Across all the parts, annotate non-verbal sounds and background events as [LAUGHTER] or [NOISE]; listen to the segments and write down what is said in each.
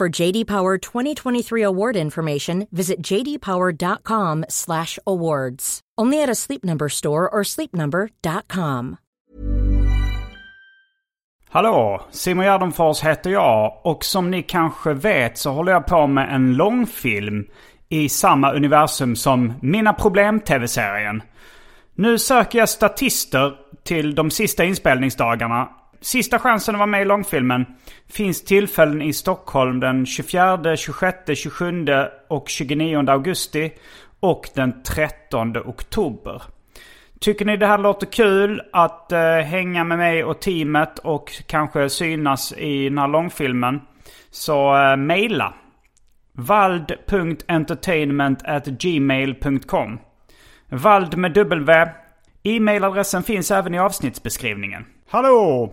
For JD Power 2023 award information, visit jdpower.com/awards. Only at a Sleep Number store or sleepnumber.com. Hallå! Simon Gärdenfors heter jag och som ni kanske vet så håller jag på med en långfilm i samma universum som Mina Problem-tv-serien. Nu söker jag statister till de sista inspelningsdagarna. Sista chansen att vara med i långfilmen finns tillfällen i Stockholm den 24, 26, 27 och 29 augusti och den 13 oktober. Tycker ni det här låter kul att eh, hänga med mig och teamet och kanske synas i den här långfilmen så eh, mejla vald.entertainment@gmail.com Vald med W. E-mailadressen finns även i avsnittsbeskrivningen. Hallå!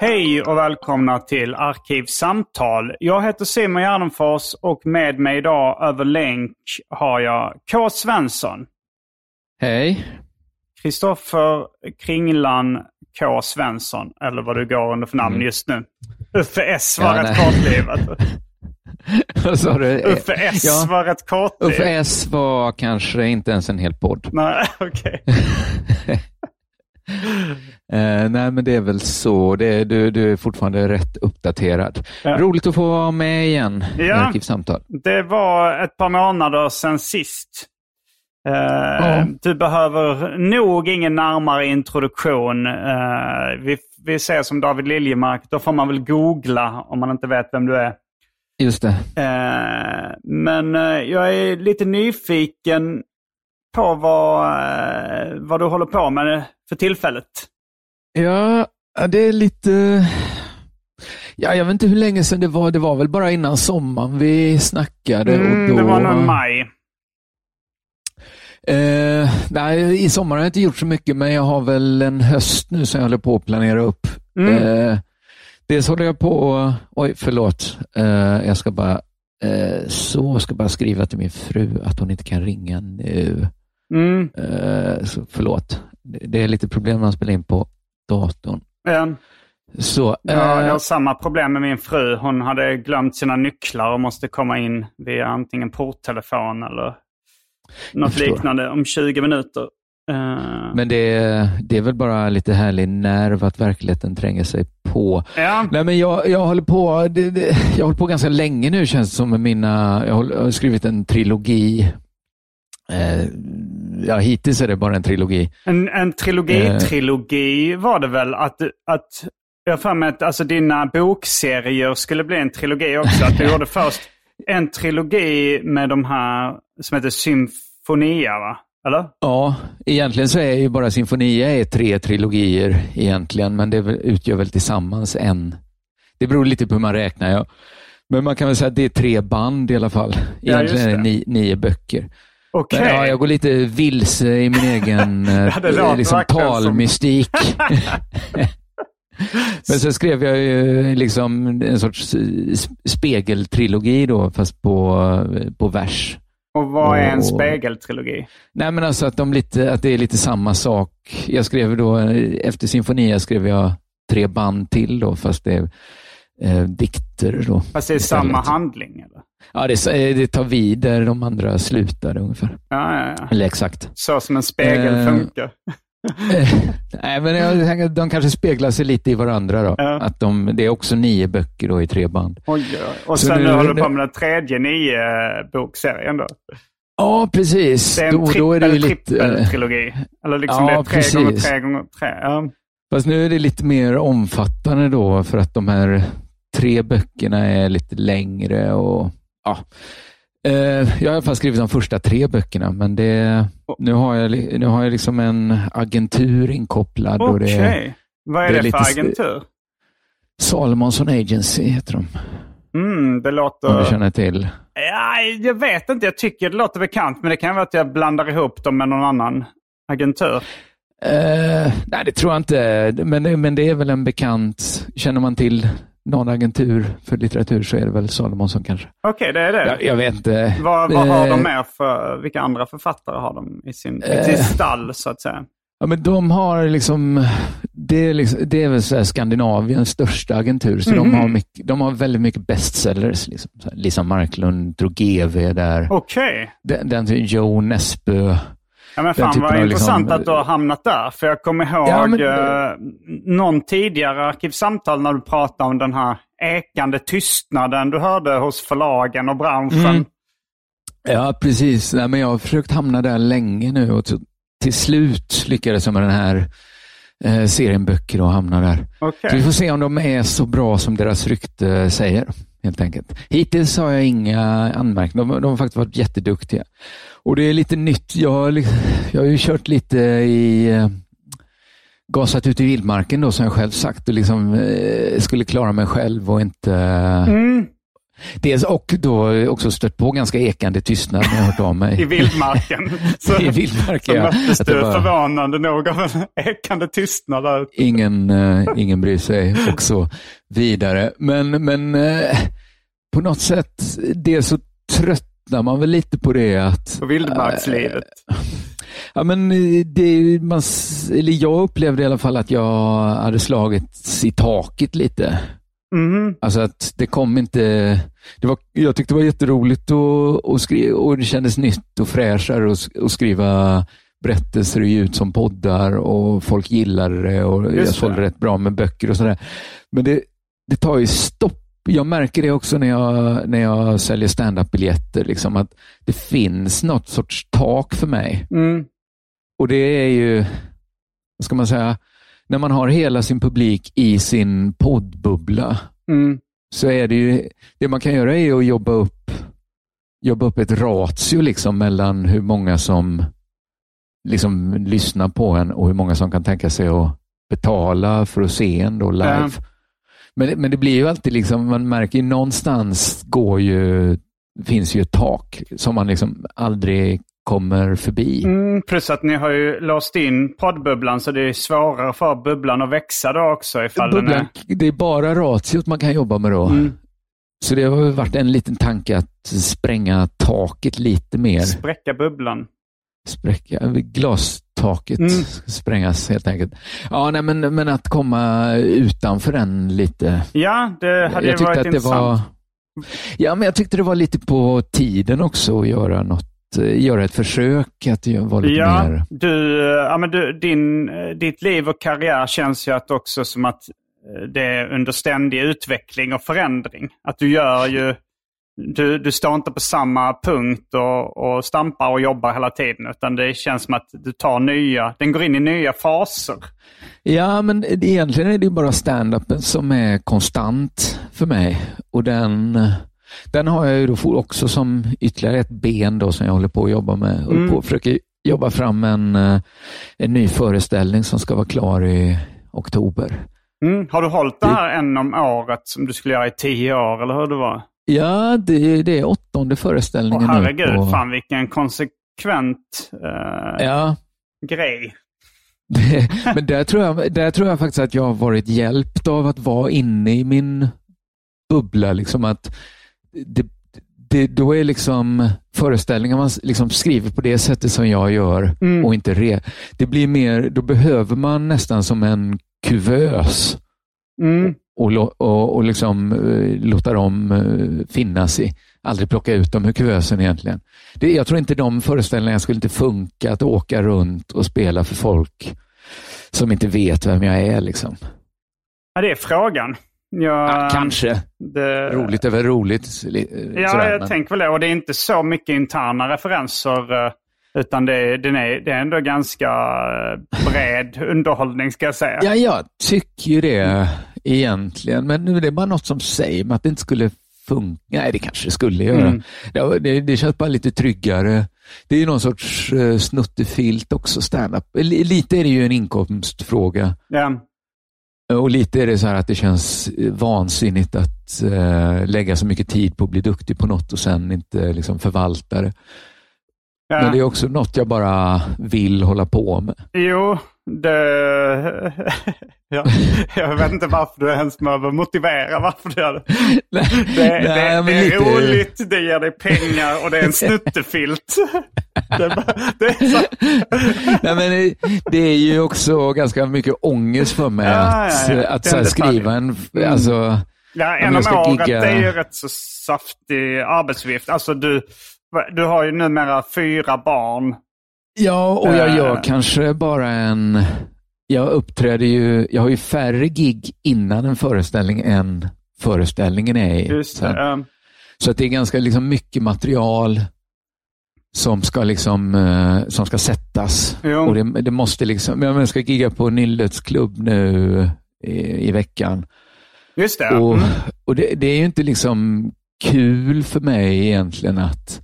Hej och välkomna till Arkivsamtal. Jag heter Simon Gärdenfors och med mig idag över länk har jag K. Svensson. Hej. Kristoffer Kringlan K. Svensson, eller vad du går under för namn Mm. just nu. Uffe S var Ja, rätt kortlivat. [LAUGHS] Vad sa du? Uffe S Ja, var rätt kortlivat. Uffe S var kanske inte ens en hel podd. Nej, [LAUGHS] okej. [LAUGHS] [LAUGHS] Eh, nej, men det är väl så. Det, du, du är fortfarande rätt uppdaterad. Ja. Roligt att få vara med igen i Ja. Arkivsamtal. Det var ett par månader sedan sist. Eh, Ja. Du behöver nog ingen närmare introduktion. Eh, vi, vi ser som David Liljemark. Då får man väl googla om man inte vet vem du är. Just det. Eh, men eh, jag är lite nyfiken på vad, eh, vad du håller på med för tillfället. Ja, det är lite... Ja, jag vet inte hur länge sedan det var. Det var väl bara innan sommaren vi snackade. Mm, och då... Det var nog maj. Eh, nej, i sommar har jag inte gjort så mycket, men jag har väl en höst nu som jag håller på att planera upp. Mm. Eh, dels håller jag på, oj förlåt, eh, jag ska bara, eh, så ska bara skriva till min fru att hon inte kan ringa nu. Mm. Eh, så förlåt, det, är lite problem när man spelar in på datorn. Ja. Så, Ja, jag eh, har samma problem med min fru. Hon hade glömt sina nycklar och måste komma in via antingen porttelefon eller något liknande om 20 minuter. Eh, men det, det är väl bara lite härlig nerv att verkligheten tränger sig på. ja, Nej, men jag, jag, håller på, det, det, jag håller på ganska länge nu känns det som med mina, jag, håller, jag har skrivit en trilogi. Eh, ja, hittills är det bara en trilogi. en, en trilogi-trilogi var det väl att, att jag har för mig att alltså, dina bokserier skulle bli en trilogi också. Att du [LAUGHS] gjorde först en trilogi med de här som heter Symfonia, va? Eller? Ja, egentligen så är ju bara Sinfonia är tre trilogier egentligen, men det utgör väl tillsammans en. Det beror lite på hur man räknar. Ja. Men man kan väl säga att det är tre band i alla fall. Ja, Egentligen är det det. ni, nio böcker. Okej. Men, ja, jag går lite vilse i min egen [LAUGHS] eh, låter liksom, talmystik. [LAUGHS] [LAUGHS] Men så skrev jag ju liksom en sorts eh, spegeltrilogi då, fast på, på vers. Och vad är en spegeltrilogi? Nej, men alltså att, de lite, att det är lite samma sak. Jag skrev då, eh, efter Sinfonia skrev jag tre band till då, fast det är eh, dikter då. Fast det är istället. samma handling eller? Ja, det, så- eh, det tar vid där de andra slutade ungefär. Ja, ja, ja. Eller exakt. Så som en spegel Eh, funkar. Eh, [LAUGHS] Nej, men jag de kanske speglar sig lite i varandra då. Ja. Att de, det är också nio böcker då i tre band. Oj, oj. Och Så sen nu, nu- håller du på med den tredje nio-bokserien då? Ja, precis. Det är en Då, då är det trippel, lite... eh, trippeltrilogi. Eller liksom Ja, det är tre gånger precis. tre gånger tre. Ja. Fast nu är det lite mer omfattande då för att de här tre böckerna är lite längre och ja. Eh, Jag har i alla fall skrivit de första tre böckerna, men det, nu, har jag, nu har jag liksom en agentur inkopplad. Okej. är Vad är det det, är för agentur? Salomonsson Agency heter de, Mm, det om låter... du känner till. Ja, jag vet inte. Jag tycker det låter bekant. Men det kan vara att jag blandar ihop dem med någon annan agentur. Eh, nej, det tror jag inte, men, men det är väl en bekant. Känner man till någon agentur för litteratur så är det väl Salomonsson kanske. Okej, det är det. Jag, jag vet inte. Vad, vad har de Eh, mer för... Vilka andra författare har de i sin, i Eh. sin stall, så att säga? Ja, men de har liksom, det är, liksom, det är väl Skandinaviens största agentur, så de, Mhm. har mycket, de har väldigt mycket bestsellers. Liksom. Lisa Marklund, Drogeve är där. Okej. Den, den Joe Nesbø. Ja, men fan vad av intressant liksom- att du har hamnat där. För jag kommer ihåg Ja, men- eh, någon tidigare arkivsamtal när du pratade om den här ekande tystnaden du hörde hos förlagen och branschen. Mm. Ja, precis. Nej, men jag har försökt hamna där länge nu och till slut lyckades jag med den här eh, serien böcker och hamna där. Okej. Så vi får se om de är så bra som deras rykte säger, helt enkelt. Hittills har jag inga anmärkningar. De, de har faktiskt varit jätteduktiga. Och det är lite nytt. Jag, har jag har ju kört lite i eh, gasat ut i vildmarken då, som jag själv sagt, och liksom eh, skulle klara mig själv och inte... Mm. Dels och då också stött på ganska ekande tystnad när jag hört av mig. [LAUGHS] [LAUGHS] I vildmarken. Så, I vildmarken, så ja. möttes du bara- förvånande nog av en ekande tystnad där. ingen, eh, ingen bryr sig och så vidare. Men, men eh, på något sätt, det så tröttnar man väl lite på det att... På vildmarkslivet. Ja, men det, man, eller jag upplevde i alla fall att jag hade slagits i taket lite. Mhm. Alltså att det kom inte... Det var, jag tyckte det var jätteroligt att, att skriva och det kändes nytt och fräschare att, sk- att skriva berättelser och ut som poddar och folk gillade det och jag Just sålde det. rätt bra med böcker och sådär. Men det, det tar ju stopp. Jag märker det också när jag, när jag säljer stand-up-biljetter, liksom att det finns något sorts tak för mig. Mm. Och det är ju, vad ska man säga, när man har hela sin publik i sin poddbubbla Mm. så är det ju, det man kan göra är att jobba upp, jobba upp ett ratio liksom mellan hur många som liksom lyssnar på en och hur många som kan tänka sig att betala för att se en då live. Ja. Men, men det blir ju alltid liksom, man märker ju någonstans går ju, finns ju ett tak som man liksom aldrig kommer förbi. Mm, plus att ni har ju låst in poddbubblan så det är svårare för bubblan att växa då också ifall Bubblan, är... det är bara ratiot man kan jobba med då. Mm. Så det har varit en liten tanke att spränga taket lite mer. Spräcka bubblan. Spräcka, glastaket Mm. sprängas helt enkelt. Ja, nej, men, men att komma utanför den lite. Ja, det hade jag varit att det intressant. var... Ja, men jag tyckte det var lite på tiden också att göra något, eh, göra ett försök att vara lite Ja, mer... du, eh, ja men du, din, eh, ditt liv och karriär känns ju att också som att det är under ständig utveckling och förändring. Att du gör ju, du, du står inte på samma punkt och, och stampar och jobbar hela tiden. Utan det känns som att du tar nya, den går in i nya faser. Ja, men det- egentligen är det bara stand-upen som är konstant för mig. Och den, den har jag ju då också som ytterligare ett ben då som jag håller på att jobba med. Håller Mm. på att försöka jobba fram en, eh, en ny föreställning som ska vara klar i oktober. Mm. Har du hållit det här en om året som du skulle göra i tio år eller hur det var? Ja, det, det är åttonde Åh föreställningen herregud, nu. på- fan vilken konsekvent eh, Ja, grej. [LAUGHS] det, men där tror, jag, där tror jag faktiskt att jag har varit hjälpt av att vara inne i min bubbla. Liksom att det, det, då är liksom föreställningar man liksom skriver på det sättet som jag gör Mm. och inte re. Det blir mer, då behöver man nästan som en kuvös Mm. Och, och, och liksom eh, låta dem eh, finnas i. Aldrig plocka ut dem ur kuvösen egentligen. Det, jag tror inte de föreställningarna skulle inte funka att åka runt och spela för folk som inte vet vem jag är. Liksom. Ja, det är frågan. Jag, Ja, kanske. Det, Roligt är väl roligt. li- Ja, sådär, jag men- tänker väl det. Och det är inte så mycket interna referenser. eh, Utan det, är- den är, det är ändå ganska eh, bred [LAUGHS] underhållning ska jag säga. Ja, jag tycker ju det egentligen, men nu är det bara något som säger mig att det inte skulle funka. Nej, det kanske det skulle göra. Mm. Det, det, det känns bara lite tryggare. Det är någon sorts uh, snuttefilt också, stand-up. Li- Lite är det ju en inkomstfråga. Ja. Och lite är det så här att det känns eh, vansinnigt att eh, lägga så mycket tid på att bli duktig på något och sen inte liksom förvalta det. Ja. Men det är också något jag bara vill hålla på med. Jo, det... [LAUGHS] ja, jag vet inte varför du ens behöver motivera varför du gör det. [LAUGHS] Nej, Det, nej, det, det är lite- roligt, det ger dig pengar och det är en snuttefilt. [LAUGHS] det, det är så... Nej, men det, är ju också ganska mycket ångest för mig Ja, att, ja, att så skriva en... Mm. Alltså, Ja, en om året gigga- det är ju rätt så saftig arbetsvift. Alltså du, du har ju numera fyra barn. Ja, och jag Eh. gör kanske bara en... Jag uppträder ju... Jag har ju färre gig innan en föreställning än föreställningen är i. Eh, Så att det är ganska liksom mycket material som ska liksom eh, som ska sättas. Jo. Och det, det måste liksom, jag ska gigga på Nillets klubb nu i, i veckan. Just det. Och, Mm. och det, det är ju inte liksom kul för mig egentligen att,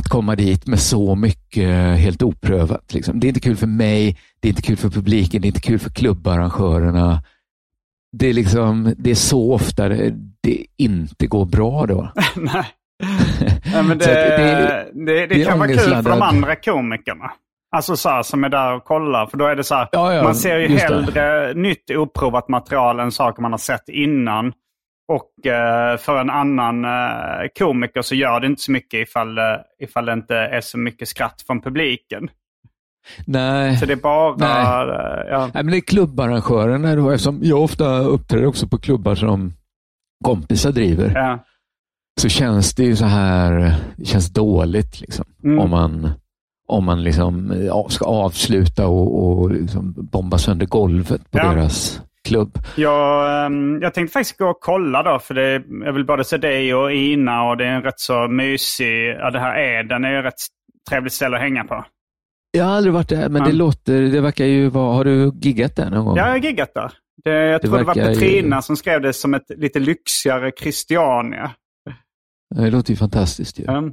att komma dit med så mycket helt oprövat. Liksom. Det är inte kul för mig, det är inte kul för publiken, det är inte kul för klubbarrangörerna. Det är, liksom, det är så ofta det, det inte går bra då. [LAUGHS] Nej. [LAUGHS] Ja, men det, det, det- det, kan vara kul för de andra komikerna. Alltså så här, som är där och kollar. För då är det så här, Ja, ja, man ser ju just det. hellre nytt oprovat material än saker man har sett innan. Och eh, för en annan eh, komiker så gör det inte så mycket ifall, eh, ifall det inte är så mycket skratt från publiken. Nej. Så det är bara... Nej. ja. Nej, men det är klubbarrangörerna då, eftersom jag ofta uppträder också på klubbar som kompisar driver. Ja. Så känns det ju så här, det känns dåligt liksom. Mm. Om man, om man liksom ja, ska avsluta och, och liksom bomba sönder golvet på Ja. deras klubb. Jag, ehm, jag tänkte faktiskt gå och kolla då, för det, jag vill både se dig och Ina och det är en rätt så mysig, ja det här Eden är ju rätt trevligt ställe att hänga på. Jag har aldrig varit där, men Ja. det låter, det verkar ju vara, har du giggat där någon gång? Ja, jag har giggat där. Det, jag Det tror det var verkar ju- Petrina som skrev det som ett lite lyxigare Christiania. Det låter ju fantastiskt ju. Ehm,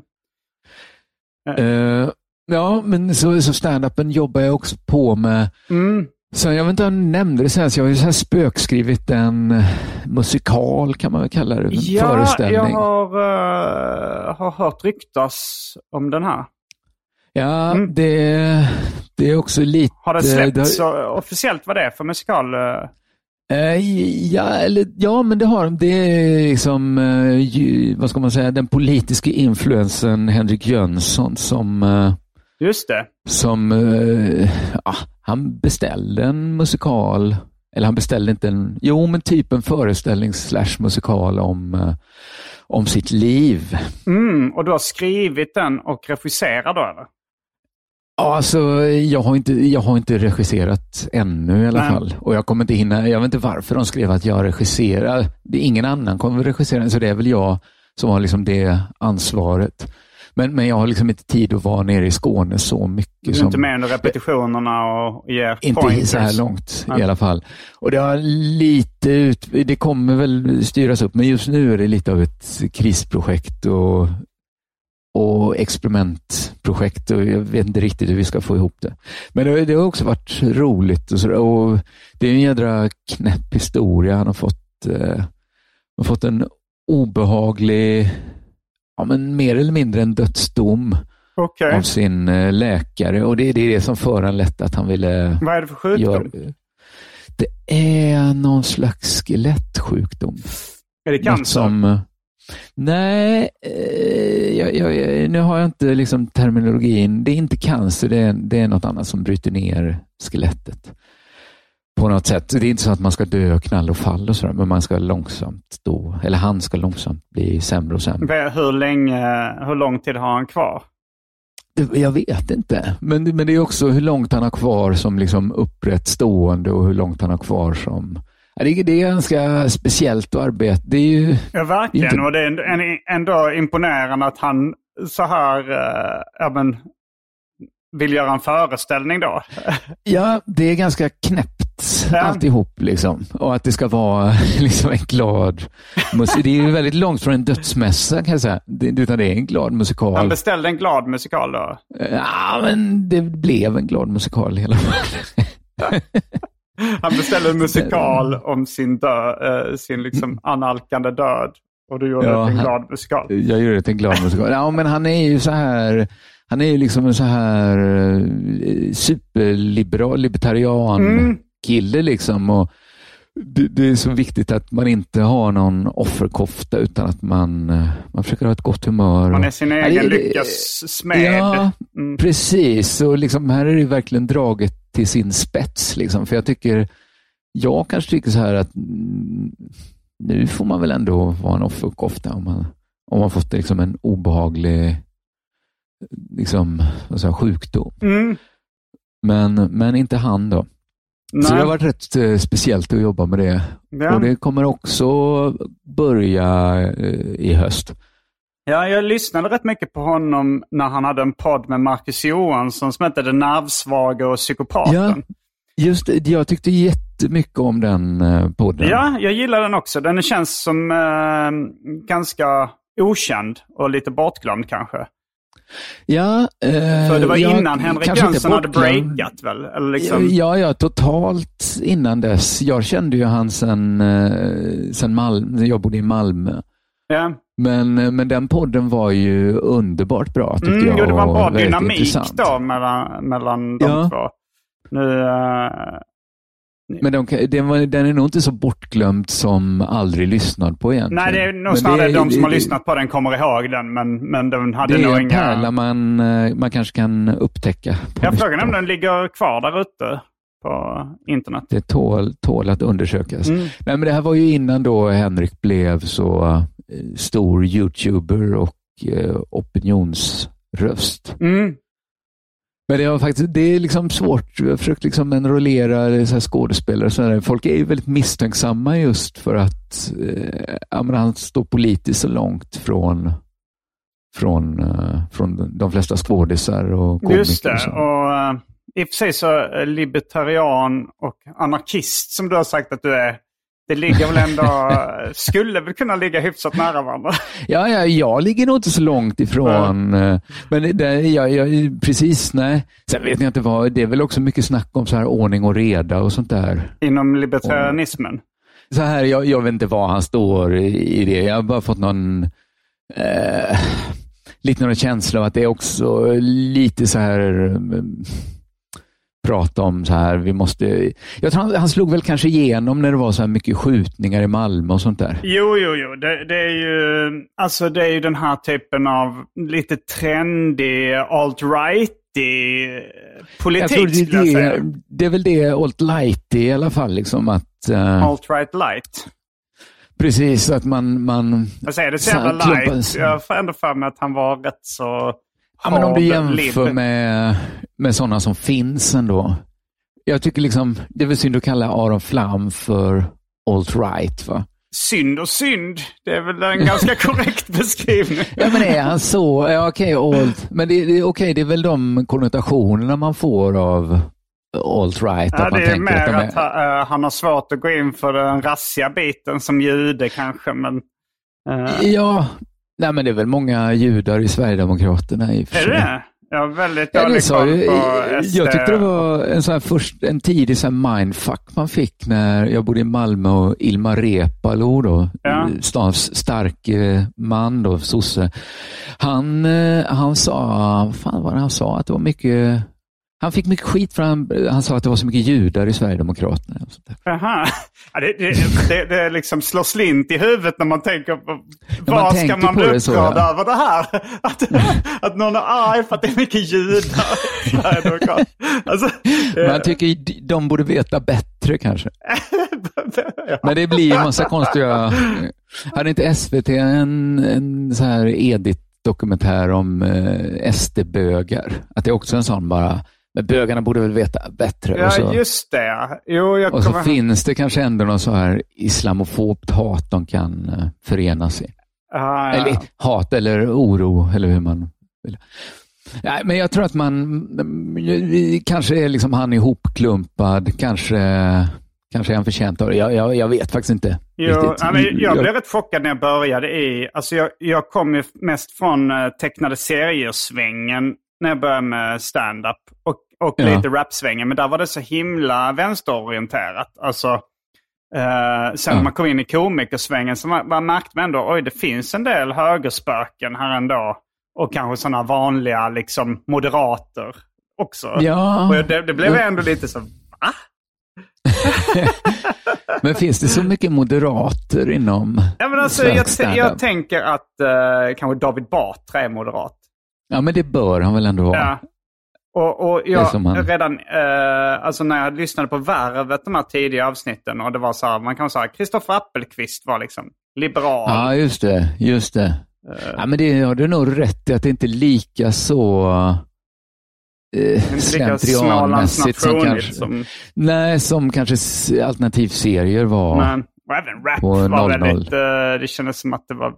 Eh, ja, men så, så stand-upen jobbar jag också på med. Mm. Så jag vet inte om jag nämnde det sen, så jag har ju så spökskrivit en eh, musikal kan man väl kalla det. En Ja, föreställning. jag har, eh, har hört ryktas om den här. Ja, Mm. det, det är också lite... Har det det släppts så officiellt vad det är för musikal? eh? Eh, ja, eller, ja, men det har de. Det är liksom, eh, vad ska man säga, den politiska influensen Henrik Jönsson som, eh, Just det. som eh, ja, han beställde en musikal, eller han beställde inte en, jo men typ en föreställning slash musikal om, eh, om sitt liv. Mm, och du har skrivit den och regisserar då eller? Ja, alltså, jag, har inte, jag har inte regisserat ännu i alla Nej. fall. Och jag kommer inte hinna, jag vet inte varför de skrev att jag regisserar. Det är ingen annan kommer regissera, så det är väl jag som har liksom det ansvaret. Men, men jag har liksom inte tid att vara nere i Skåne så mycket. Du är som, inte med under repetitionerna och ger inte pointers? så här långt Nej. i alla fall. Och det har lite ut, det kommer väl styras upp, men just nu är det lite av ett krisprojekt och, och experimentprojekt och jag vet inte riktigt hur vi ska få ihop det. Men det, det har också varit roligt och, så, och det är en jädra knäpp historia. Han har fått, eh, han har fått en obehaglig, ja men mer eller mindre en dödsdom Okej. av sin eh, läkare och det, det är det som föranlett att han ville Vad är det för sjukdom? gör, det är någon slags skelettsjukdom. Är det cancer? som, Nej, eh, jag, jag, nu har jag inte liksom terminologin. Det är inte cancer, det är, det är något annat som bryter ner skelettet på något sätt. Det är inte så att man ska dö knall och fall och sådär, men man ska långsamt då, eller han ska långsamt bli sämre och sämre. Hur, länge, hur lång tid har han kvar? Jag vet inte, men, men det är också hur långt han har kvar som liksom upprätt stående och hur långt han har kvar som det är, det är ganska speciellt att arbeta. Det är ju, ja, verkligen. Inte... Och det är ändå imponerande att han så här, äh, ja, men, vill göra en föreställning då. ja, det är ganska knäppt ja. alltihop. Liksom. Och att det ska vara [LAUGHS] liksom en glad musik. Det är ju väldigt långt från en dödsmässa kan jag säga. Det, utan det är en glad musikal. Han beställde en glad musikal då? Ja, men det blev en glad musikal i alla fall. [LAUGHS] Han beställde en musikal [LAUGHS] om sin, dö, äh, sin liksom analkande död. Och du gjorde ja, det till en glad musikal. Jag gjorde det till en glad musikal. Ja, men han är ju så här han är ju liksom en så här eh, superliberal, libertarian mm. kille liksom. Och det, det, är så viktigt att man inte har någon offerkofta utan att man, eh, man försöker ha ett gott humör. Man är sin egen ja, lyckas smed. Ja, mm. precis. Och liksom, här är det verkligen draget till sin spets. Liksom. För jag tycker, jag kanske tycker så här att mm, nu får man väl ändå vara en offerkofta om man, om man fått liksom en obehaglig liksom, säger, sjukdom. Mm. Men, men inte han då. Nej. Så det har varit rätt eh, speciellt att jobba med det. Ja. Och det kommer också börja eh, i höst. Ja, jag lyssnade rätt mycket på honom när han hade en podd med Marcus Johansson som hette Den nervsvaga och psykopaten. Ja, just det. Jag tyckte jättemycket om den eh, podden. Ja, jag gillar den också. Den känns som ganska okänd och lite bortglömd kanske. Ja, eh, För det var innan Henrik Jönsson hade breakat väl? Eller liksom... ja, ja, totalt innan dess. Jag kände ju han sen, eh, sen Malmö, jag bodde i Malmö. Ja. Men, eh, men den podden var ju underbart bra tyckte mm, jag. Jo, det var en bra dynamik intressant. då mellan, mellan de ja. två. Nu, uh, men de, den, den, är nog inte så bortglömd som aldrig lyssnad på egentligen. Nej, det är nog snarare de som det, har lyssnat på den kommer ihåg den, men, men den hade nog inga... Det är en pärla man, eh, man kanske kan upptäcka. Ja, frågan är om den ligger kvar där ute på internet. Det tål, tål att undersökas. Mm. Nej, men det här var ju innan då Henrik blev så uh, stor youtuber och uh, opinionsröst. Mm. Men det, har faktiskt, det är liksom svårt. Jag har försökt liksom enrollera så skådespelare. Så här. Folk är ju väldigt misstänksamma just för att eh, han står politiskt så långt från, från, eh, från de flesta skådisar och komiker. Just det. Och, och uh, I och för sig så libertarian och anarkist som du har sagt att du är det ligger väl ändå, skulle väl kunna ligga hyfsat nära varandra. Ja, ja jag ligger nog inte så långt ifrån. Mm. Men det, ja, ja, precis, nej. Sen vet jag inte vad, det är väl också mycket snack om så här ordning och reda och sånt där. Inom libertarianismen? Så här, jag, jag vet inte var han står i, i det. Jag har bara fått någon, eh, lite någon känsla av att det är också lite så här prata om så här, vi måste... Jag tror han, han, slog väl kanske igenom när det var så här mycket skjutningar i Malmö och sånt där. Jo, jo, jo. Det, det är ju alltså det är ju den här typen av lite trendig alt-right politik jag det, är det, det är väl det alt-light i alla fall. Liksom att, uh, alt-right light. Precis, att man... man jag säger det så jävla light. Jag får ändå för mig att han var rätt så Ja, men om du jämför med, med sådana som finns ändå. Jag tycker liksom, det är väl synd att kalla Aron Flam för alt-right va? Synd och synd. Det är väl en ganska [LAUGHS] korrekt beskrivning. ja, men är han så? Ja, okej, okay, alt. Men det, det, okay, det är väl de konnotationerna man får av alt-right. Ja, det är mer att, att är... uh, han har svårt att gå in för den rassiga biten som jude kanske. Men, uh... Ja, Nej, men det är väl många judar i Sverigedemokraterna i och för sig. Är det Jag har väldigt ja, dålig koll på SD. Jag tyckte det var en, sån först, en tidig sån mindfuck man fick när jag bodde i Malmö och Ilmar Reepalu, då, ja. stans stark man, då, sosse. Han, eh, han sa, vad fan var det han sa? Att det var mycket Han fick mycket skit för han, han sa att det var så mycket judar i Sverigedemokraterna. Och sånt där. Jaha. Ja, det, det, det, det liksom slår slint i huvudet när man tänker på man vad ska man bli upprörd ja. över det här? [LAUGHS] Att, att någon är arg för att det är mycket judar i Sverigedemokraterna. Alltså, Men han tycker de- de borde veta bättre kanske. [LAUGHS] Men det blir ju massa konstiga... Hade inte SVT en, en så här Edith-dokumentär om eh, SD-bögar? Att det är också en sån bara, men bögarna borde väl veta bättre. och så, ja, just det. Jo, jag och så kommer... finns det kanske ändå någon så här islamofobt hat de kan eh, förenas i. Ah, ja. Eller hat eller oro, eller hur man vill. Nej, men jag tror att man kanske är liksom han ihopklumpad, kanske, kanske är han förtjänt av det. Jag, jag, jag vet faktiskt inte. Jo, ja, men jag blev rätt chockad när jag började i... Alltså jag, jag kom ju mest från uh, tecknade serier-svängen när jag började med stand-up. Och, och Ja. lite rap-svängen. Men där var det så himla vänsterorienterat. Alltså, eh, sen när Ja. man kom in i komikersvängen så man, man märkte man ändå oj det finns en del högerspöken här ändå. Och kanske sådana vanliga liksom moderater också. Ja. Och det, det blev ändå lite så, va? [LAUGHS] Men finns det så mycket moderater inom Ja, men alltså, jag, jag tänker att eh, kanske David Batra är moderat. Ja, men det bör han väl ändå vara. Ja. Och, och jag han- redan, eh, alltså när jag lyssnade på Värvet, de här tidiga avsnitten, och det var så här, man kan säga Kristoffer Appelqvist var liksom liberal. Ja, just det. Just det. Eh. Ja, men det har du nog rätt i att det inte är lika så eh, slentrianmässigt som kanske, som... nej, som kanske alternativserier var. Men, och även rap var 00. väldigt, eh, det kändes som att det var,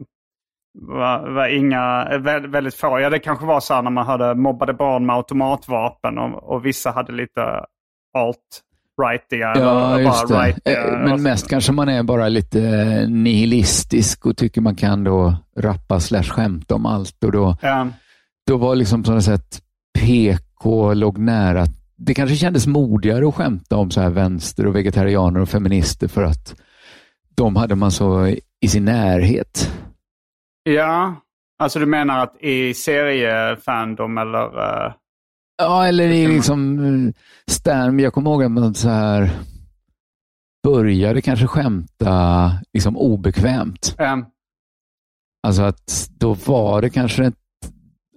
var, var inga, väldigt, få. Ja, det kanske var så här när man hade mobbade barn med automatvapen och, och vissa hade lite alt-rightiga. Ja, eller just det. rightiga. Eh, Men mest kanske man är bara lite eh, nihilistisk och tycker man kan då rappa slash skämta om allt. Och då, Ja. då var liksom på något sätt PK låg nära. Det kanske kändes modigare att skämta om så här vänster och vegetarianer och feminister för att de hade man så i sin närhet. Ja, alltså du menar att i seriefandom eller... eh, Ja, eller i liksom eh, Stan, jag kommer ihåg att man så här började kanske skämta liksom obekvämt. eh, Alltså att då var det kanske ett,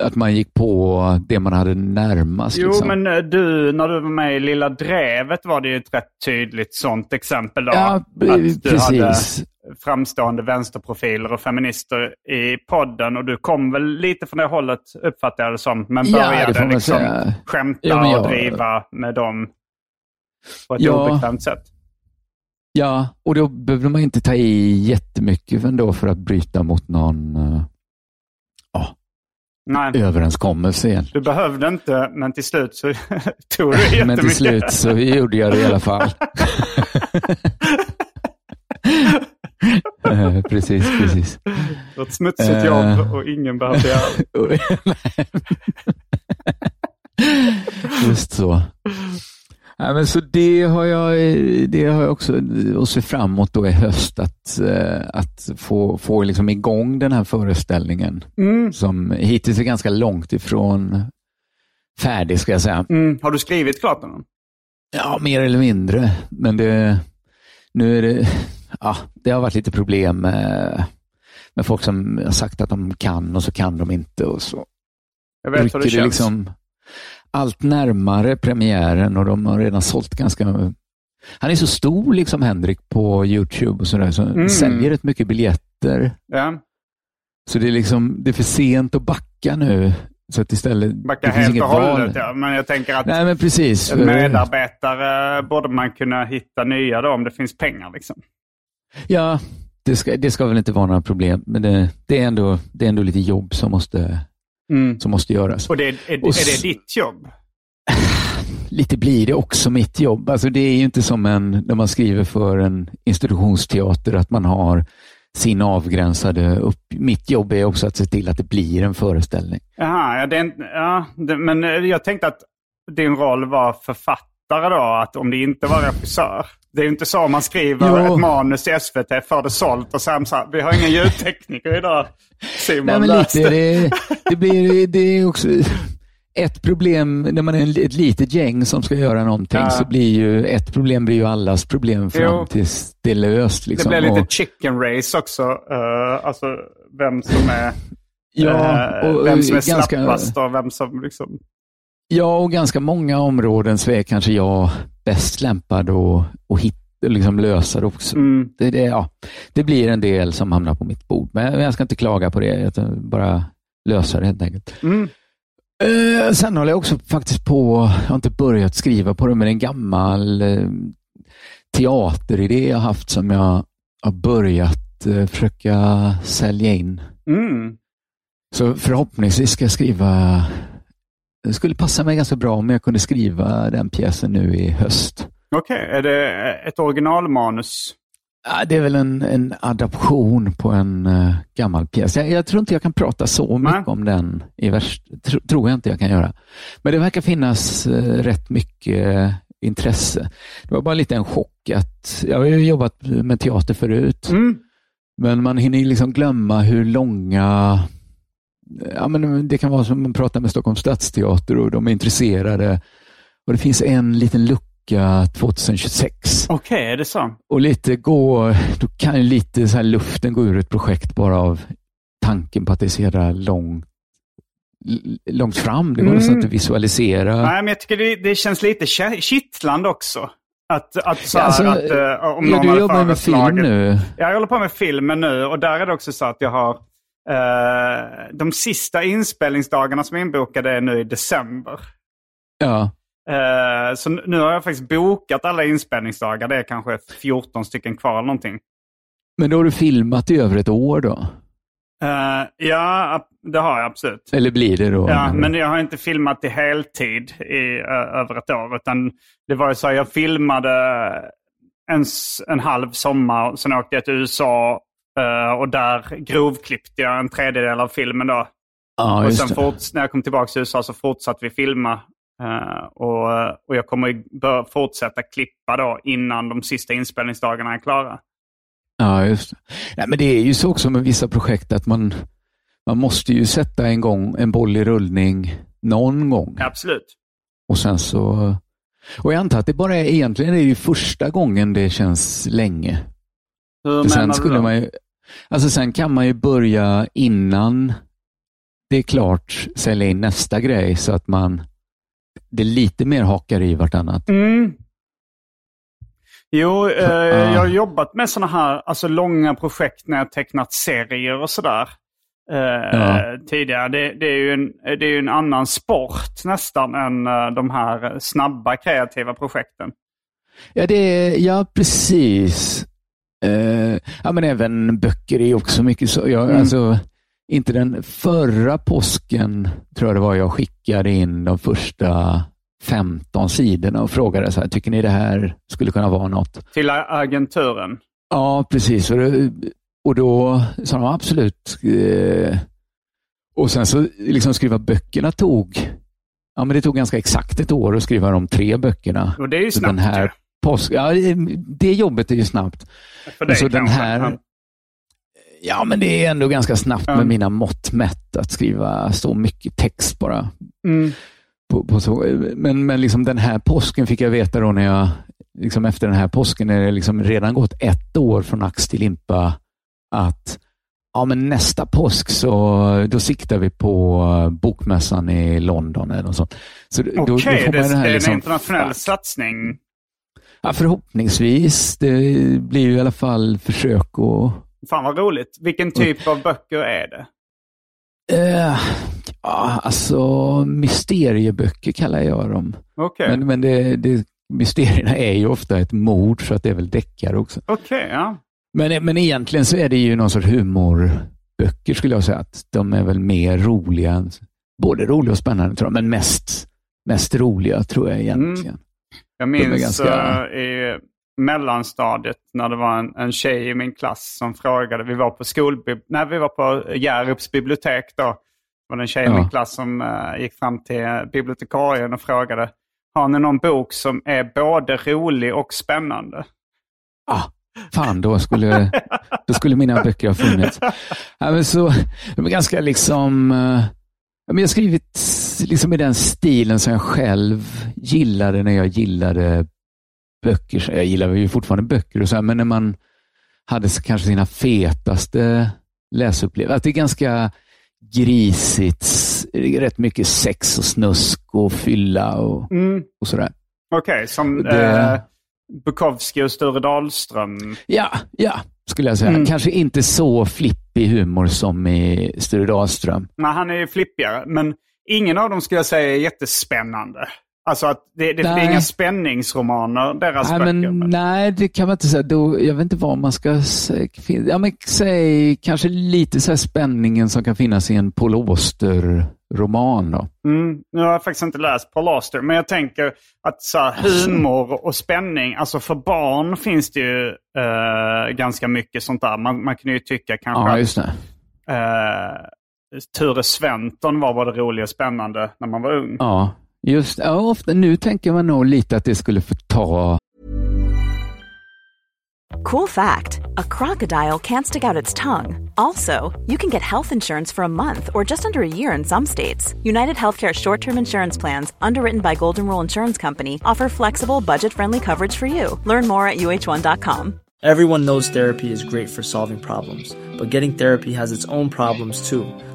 att man gick på det man hade närmast. jo, liksom. men eh, du, när du var med i Lilla Drevet var det ju ett rätt tydligt sånt exempel då. Ja, att du hade precis. framstående vänsterprofiler och feminister i podden. Och du kom väl lite från det hållet, uppfattar jag det som. Men Ja, började man liksom säga. skämta Ja, jag- och driva med dem på ett Ja. obekvämt sätt. Ja, och då behövde man inte ta i jättemycket ändå för att bryta mot någon eh, Nej, överenskommelse egentligen. du behövde inte, men till slut så [LAUGHS] tog du jättemycket. [LAUGHS] Men till slut så gjorde jag det i alla fall. [LAUGHS] Eh, precis, precis. Det var ett smutsigt Eh. jobb och ingen behövde göra det. Just så. Ja, men så det har jag, det har jag också att se fram emot då i höst, att, eh, att få, få liksom igång den här föreställningen Mm. som hittills är ganska långt ifrån färdig, ska jag säga. Mm. Har du skrivit klart den? Ja, mer eller mindre. Men det, nu är det, ja, det har varit lite problem med, med folk som har sagt att de kan och så kan de inte. Och så Jag vet hur det känns. liksom allt närmare premiären och de har redan sålt ganska... Han är så stor, liksom Henrik, på YouTube och sådär, så Mm. säljer rätt mycket biljetter. Ja. Så det är liksom, det är för sent att backa nu. Så att istället, Backa det finns helt inget och hållet. Ja. Men jag tänker att Nej, men precis. medarbetare borde man kunna hitta nya då om det finns pengar. Liksom. Ja, det ska, det ska väl inte vara några problem, men det, det, är, ändå, det är ändå lite jobb som måste, som måste göras. Och det, är, är, Och är s- det ditt jobb? [SIGHS] Lite blir det också mitt jobb. Alltså det är ju inte som en, när man skriver för en institutionsteater, att man har sin avgränsade upp. Mitt jobb är också att se till att det blir en föreställning. Jaha, ja, det är, ja, det, men eh, jag tänkte att din roll var författare då, att om det inte var regissör. Det är ju inte så man skriver Jo. ett manus i SVT, får det sålt och sen så här, vi har ingen ljudtekniker idag. Simon Nej, men lite, det. det, blir det är också... ett problem, när man är ett litet gäng som ska göra någonting, ja. så blir ju ett problem blir ju allas problem fram jo. tills det är löst. Liksom. Det blir lite och, chicken race också. Uh, alltså vem som är, ja, uh, och, vem som är ganska, slappast och vem som liksom... Ja, och ganska många områden så är kanske jag bäst lämpad att, att hitta liksom lösa det också. Mm. Det, det, ja, det blir en del som hamnar på mitt bord, men jag ska inte klaga på det. Jag bara lösa det helt enkelt. Mm. Eh, sen håller jag också faktiskt på, jag har inte börjat skriva på det, men en gammal eh, teateridé jag haft som jag har börjat eh, försöka sälja in. Mm. Så förhoppningsvis ska jag skriva, det skulle passa mig ganska bra om jag kunde skriva den pjäsen nu i höst. Okej, okay. är det ett originalmanus? Det är väl en, en adaption på en uh, gammal pjäs. Jag, jag, tror inte jag kan prata så mycket Nej. om den i vers. Tro, tror jag inte jag kan göra. Men det verkar finnas uh, rätt mycket uh, intresse. Det var bara lite en chock att jag har ju jobbat med teater förut. Mm. Men man hinner liksom glömma hur långa Ja, men det kan vara som att prata med Stockholms stadsteater och de är intresserade. Och Det finns en liten lucka vecka 2026. Okej, okay, är det så? Och lite gå, då kan lite så här luften gå ur ett projekt bara av tanken på att det är så jävla långt långt fram. Det går mm. nästan inte att visualisera. Nej, men jag tycker det, det känns lite kittlande också. Att, att, så ja, alltså, att uh, om ja, du jobbar med film nu. Jag håller på med filmen nu och där är det också så att jag har uh, de sista inspelningsdagarna som är inbokade är nu i december. Ja. Uh, så nu har jag faktiskt bokat alla inspelningsdagar. Det är kanske 14 stycken kvar eller någonting. Men då har du filmat i över ett år då? Uh, ja, det har jag absolut. Eller blir det då? Ja, men jag har inte filmat i heltid i över ett år. Utan det var ju så att jag filmade en, en halv sommar. Sen åkte jag till USA och där grovklippte jag en tredjedel av filmen då. Ah, och sen fort, när jag kom tillbaka till USA så fortsatte vi filma Uh, och, och jag kommer bör fortsätta klippa då innan de sista inspelningsdagarna är klara. Ja, just det. Nej, men det är ju så också med vissa projekt att man, man måste ju sätta en gång en boll i rullning någon gång. Absolut. Och sen så... Och jag antar att det bara är egentligen är det första gången det känns länge. Hur sen menar skulle? Man ju, alltså sen kan man ju börja innan det är klart sälja in nästa grej så att man det lite mer hakar i vartannat. Mm. Jo, eh, jag har jobbat med sådana här alltså, långa projekt när jag tecknat serier och sådär. Eh, ja. Tidigare. Det, det, är ju en, det är en annan sport nästan än uh, de här snabba kreativa projekten. Ja, det är, ja precis. Uh, ja, men även böcker är också mycket så. Jag, mm. alltså, inte den förra påsken, tror jag det var, jag skickade in de första 15 sidorna och frågade så här, tycker ni det här skulle kunna vara något? Till agenturen? Ja, precis. Och, det, och då sa de absolut. Eh, och sen så liksom skriva böckerna tog, ja men det tog ganska exakt ett år att skriva de tre böckerna. Och det är ju snabbt. Den här påsk, ja, det jobbet är ju snabbt. För dig så den här, Ja, men det är ändå ganska snabbt med mina mått mätt att skriva så mycket text bara. Mm. På, på så. Men, men liksom den här påsken fick jag veta då när jag, liksom efter den här påsken, är det liksom redan gått ett år från ax till limpa, att ja, men nästa påsk så då siktar vi på bokmässan i London eller något sånt. Okej, okay, det, det, är liksom, en internationell fuck. satsning. Ja, förhoppningsvis. Det blir ju i alla fall försök att Fan vad roligt. Vilken typ av böcker är det? Uh, ja, alltså mysterieböcker kallar jag dem. Okay. Men, men det, det, mysterierna är ju ofta ett mord, så att det är väl deckare också. Okay, ja. Men, men egentligen så är det ju någon sorts humorböcker skulle jag säga. att De är väl mer roliga, både roliga och spännande tror jag, men mest, mest roliga tror jag egentligen. Mm. Jag minns ganska... uh, i mellanstadiet när det var en, en tjej i min klass som frågade. Vi var på skolbib Nej, vi var på Hjärups bibliotek då. Det var en tjej i min klass som uh, gick fram till bibliotekarien och frågade. Har ni någon bok som är både rolig och spännande? Ah, fan, då skulle, då skulle mina böcker ha funnits. Ja, men så, de är ganska liksom... Uh, jag har skrivit liksom i den stilen som jag själv gillade när jag gillade böcker. Jag gillar ju fortfarande böcker och så här, men när man hade kanske sina fetaste läsupplevelser. Att det är ganska grisigt, rätt mycket sex och snusk och fylla och, Mm. och sådär. Okej, som Det- eh, Bukowski och Sture Dahlström. Ja, ja, skulle jag säga. Mm. Kanske inte så flippig humor som i Sture Dahlström. Men han är ju flippigare. Men ingen av dem skulle jag säga är jättespännande. Alltså att det, det, det är inga spänningsromaner, deras Nej, böcker. men, men- nej, det kan man inte säga. Då, jag vet inte vad man ska säga. Ja, men säg kanske lite så spänningen som kan finnas i en Paul Auster-roman. Då. Mm, nu har jag faktiskt inte läst Paul Auster, men jag tänker att så här, humor och spänning, alltså för barn finns det ju eh, ganska mycket sånt där. Man, man kan ju tycka kanske Ja, att just det. eh, Ture Sventon var både rolig och spännande när man var ung. Ja, just ja, ofta, Nu tänker man nog lite att det skulle förta Cool fact a crocodile can't stick out its tongue. Also, you can get health insurance for a month or just under a year in some states. United Healthcare short term insurance plans, underwritten by Golden Rule Insurance Company, offer flexible, budget friendly coverage for you. Learn more at uh1.com. Everyone knows therapy is great for solving problems, but getting therapy has its own problems too,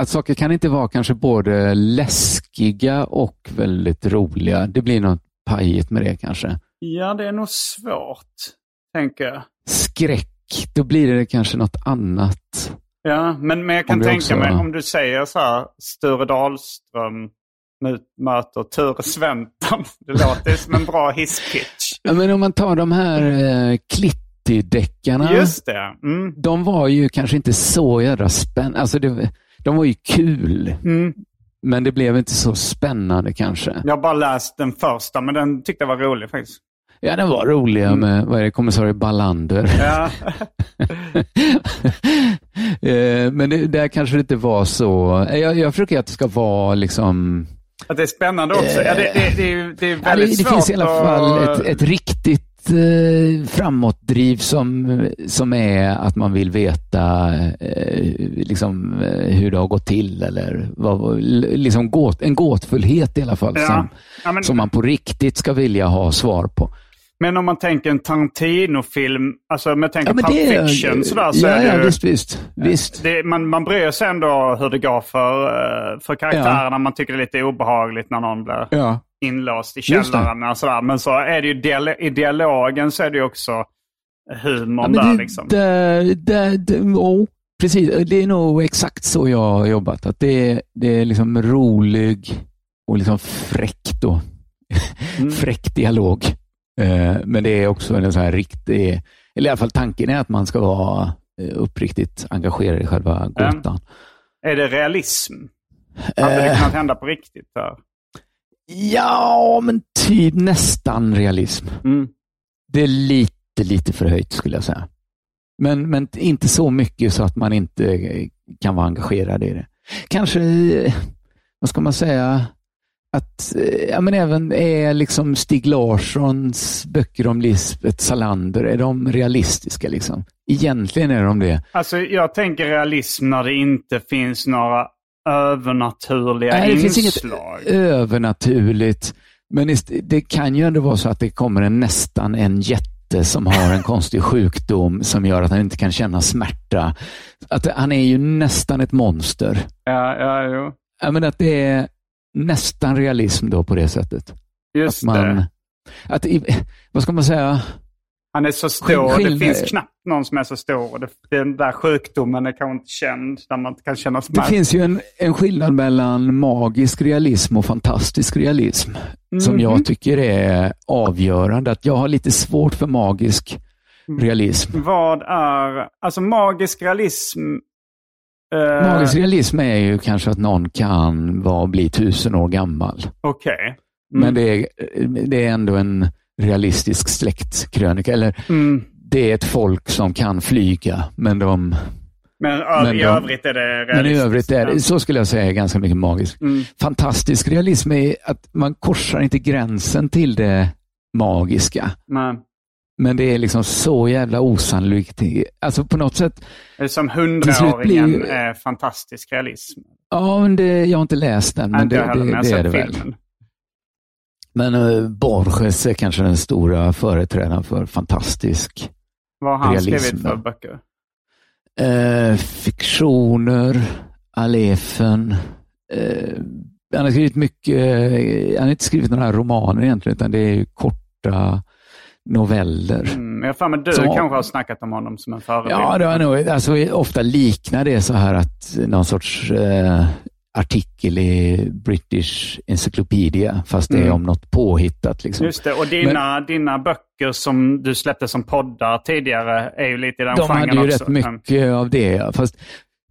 Att saker kan inte vara kanske både läskiga och väldigt roliga. Det blir något pajigt med det kanske. Ja, det är nog svårt, tänker jag. Skräck, då blir det kanske något annat. Ja, men, men jag kan tänka också- mig om du säger så här, Sture Dahlström mö- möter Ture Sventon. [LAUGHS] Det låter som en bra hisspitch. Ja, men om man tar de här eh, Clitty-deckarna. Just det. Mm. De var ju kanske inte så jädra spännande. Alltså det, de var ju kul, Mm. men det blev inte så spännande kanske. Jag har bara läst den första, men den tyckte jag var rolig faktiskt. Ja, den var roliga med, vad är det, kommissarie Ballander. Ja, [LAUGHS] Eh, men det, där kanske det inte var så. Jag, jag försöker att det ska vara liksom... att det är spännande också. Ja, det, det, det, är, det är Ja, det, väldigt det svårt finns i alla fall att... ett, ett riktigt eh, framåtdriv som, som är att man vill veta eh, liksom, eh, hur det har gått till. Eller vad, liksom gåt, en gåtfullhet i alla fall Ja. som, Ja, men, som man på riktigt ska vilja ha svar på. men om man tänker en Tarantino-film, alltså med tänker Ja, Pulp det, Fiction sådär, så ja, är det ja, ju... visst, visst. visst. Det, man, man bryr sig ändå hur det går för, eh, för karaktärerna. Man tycker det är lite obehagligt när någon blir Ja. Inlåst i källaren. Men så är det ju dial- i dialogen så är det ju också humorn Ja, där. det, liksom. det, det, det, oh, precis, det är nog exakt så jag har jobbat. Att det, är- det är liksom rolig och liksom fräck då. Mm. [LAUGHS] fräck dialog. Eh, men det är också en sån här riktig, eller i alla fall tanken är att man ska vara eh, uppriktigt engagerad i själva gåtan. Är det realism? Hade det Eh. kunnat hända på riktigt? Där? Ja, men typ nästan realism. Mm. Det är lite, lite förhöjt skulle jag säga. Men, men inte så mycket så att man inte kan vara engagerad i det. Kanske, vad ska man säga, att ja, men även är liksom Stig Larssons böcker om Lisbeth Salander, är de realistiska? Liksom? Egentligen är de det. Alltså, jag tänker realism när det inte finns några övernaturliga Nej, det finns inget inslag. övernaturligt. Men det kan ju ändå vara så att det kommer en nästan en jätte som har en konstig sjukdom som gör att han inte kan känna smärta. Att han är ju nästan ett monster. Ja, ja, jo. Ja, men att det är, nästan realism då på det sättet. Just att man, det. Att, vad ska man säga? Han är så stor. Det finns knappt någon som är så stor. Det, den där sjukdomen är kanske inte känd. Där man inte kan känna Det finns ju en, en skillnad mellan magisk realism och fantastisk realism som Mhm. jag tycker är avgörande. Att jag har lite svårt för magisk Mm. realism. Vad är... Alltså magisk realism... eh, Magisk realism är ju kanske att någon kan vara, bli tusen år gammal. Okej. Mm. Men det är, det är ändå en realistisk släktkrönika. Eller Mm. det är ett folk som kan flyga, men de... Men, ö- Men i de- övrigt är det Men i realistiskt. övrigt är det, så skulle jag säga, ganska mycket magisk. Mm. Fantastisk realism är att man korsar inte gränsen till det magiska. Men, Men det är liksom så jävla osannolikt. Alltså på något sätt, det är som hundraåringen blir- är fantastisk realism. ja men det, jag har inte läst den, men det, det, det har är det väl. filmen. Men uh, Borges är kanske den stora företrädaren för fantastisk Vad har han Realism, skrivit för böcker? eh, fiktioner, Alefen. Eh, han har skrivit mycket, eh, han har inte skrivit några romaner egentligen, utan det är ju korta noveller. Mm, jag för du Så- kanske har snackat om honom som en förebild. Ja, det har nog, alltså, ofta liknar det så här att någon sorts eh, artikel i British Encyclopedia, fast det är Mm. om något påhittat. Liksom. Just det, och dina, dina böcker som du släppte som poddar tidigare är ju lite i den De genren hade ju också. rätt mycket av det, fast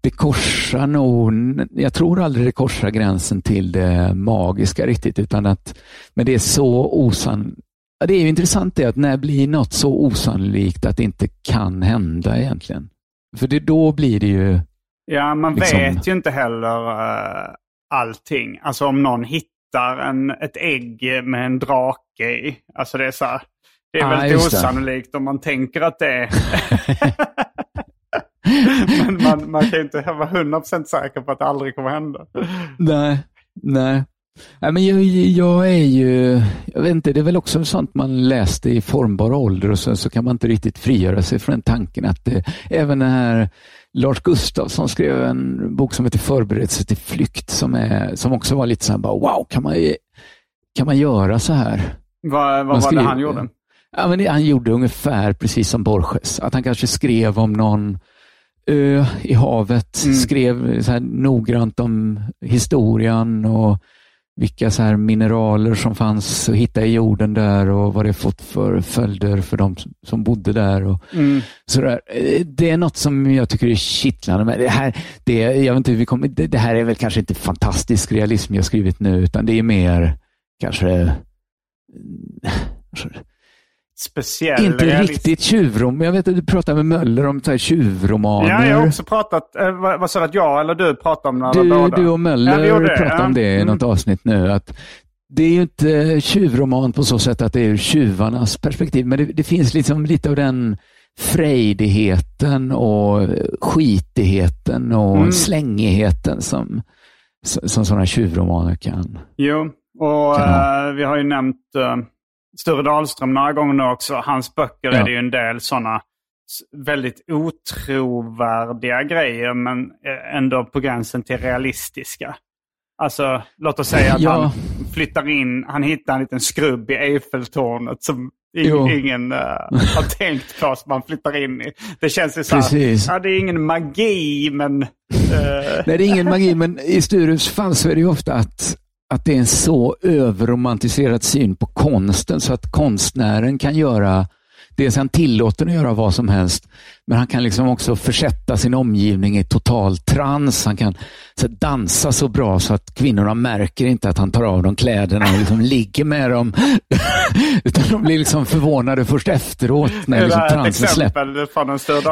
det korsar nog, jag tror aldrig det korsar gränsen till det magiska riktigt, utan att, men det är så osann... Ja, det är ju intressant det att när blir något så osannolikt att det inte kan hända egentligen? För det, då blir det ju... Ja, man liksom- vet ju inte heller uh, allting. Alltså om någon hittar en, ett ägg med en drake i. Alltså det är så här, Det är Ah, väldigt just det. osannolikt om man tänker att det är... [LAUGHS] [LAUGHS] Men man, man kan ju inte vara 100% säker på att det aldrig kommer hända. Nej, nej. Nej, men jag, jag är ju, jag vet inte, det är väl också sånt man läste i formbar ålder och sen så kan man inte riktigt frigöra sig från den tanken att det, även den här Lars Gustafsson skrev en bok som heter Förberedelse till flykt som, är, som också var lite så här, bara, wow, kan man, kan man göra så här? Vad, vad Man var det han gjorde? Ja, men det, han gjorde ungefär precis som Borges. Att han kanske skrev om någon ö i havet. Mm. Skrev så här noggrant om historien och vilka så här mineraler som fanns att hitta i jorden där och vad det fått för följder för de som- bodde där. Och Mm. så där. Eh, Det är något som jag tycker är kittlande. Men det, här, det, jag vet inte, vi kommer, det, det här är väl kanske inte fantastisk realism jag skrivit nu, utan det är mer kanske Speciell inte realism. riktigt tjuvrom. Jag vet att du pratade med Möller om så här tjuvromaner. Ja, jag har också pratat, eh, vad, vad sa du att jag eller du pratade om? Eller du, båda? du och Möller Ja, det, pratade ja. om det i Mm. något avsnitt nu. Att det är ju inte tjuvroman på så sätt att det är ur tjuvarnas perspektiv, men det, det finns liksom lite av den frejdigheten och skitigheten och Mm. slängigheten som, som sådana tjuvromaner kan. Jo, och Kan eh, vi har ju nämnt uh, Sture Dahlström några gånger nu också. Hans böcker Ja. är det ju en del sådana väldigt otrovärdiga grejer, men eh, ändå på gränsen till realistiska. Alltså, låt oss säga att Ja. han flyttar in, han hittar en liten skrubb i Eiffeltornet som ing, ingen eh, har [LAUGHS] tänkt på som man flyttar in i. Det känns ju så här, ja det är ingen magi, men... eh, Nej, det är ingen [LAUGHS] magi, men i Sturus fall så är det ju ofta att, att det är en så överromantiserad syn på konsten så att konstnären kan göra Dels är han tillåten att göra vad som helst, men han kan liksom också försätta sin omgivning i total trans. Han kan så dansa så bra så att kvinnorna märker inte att han tar av dem kläderna och liksom ligger med dem. [LAUGHS] Utan de blir liksom förvånade först efteråt när liksom transen släpper.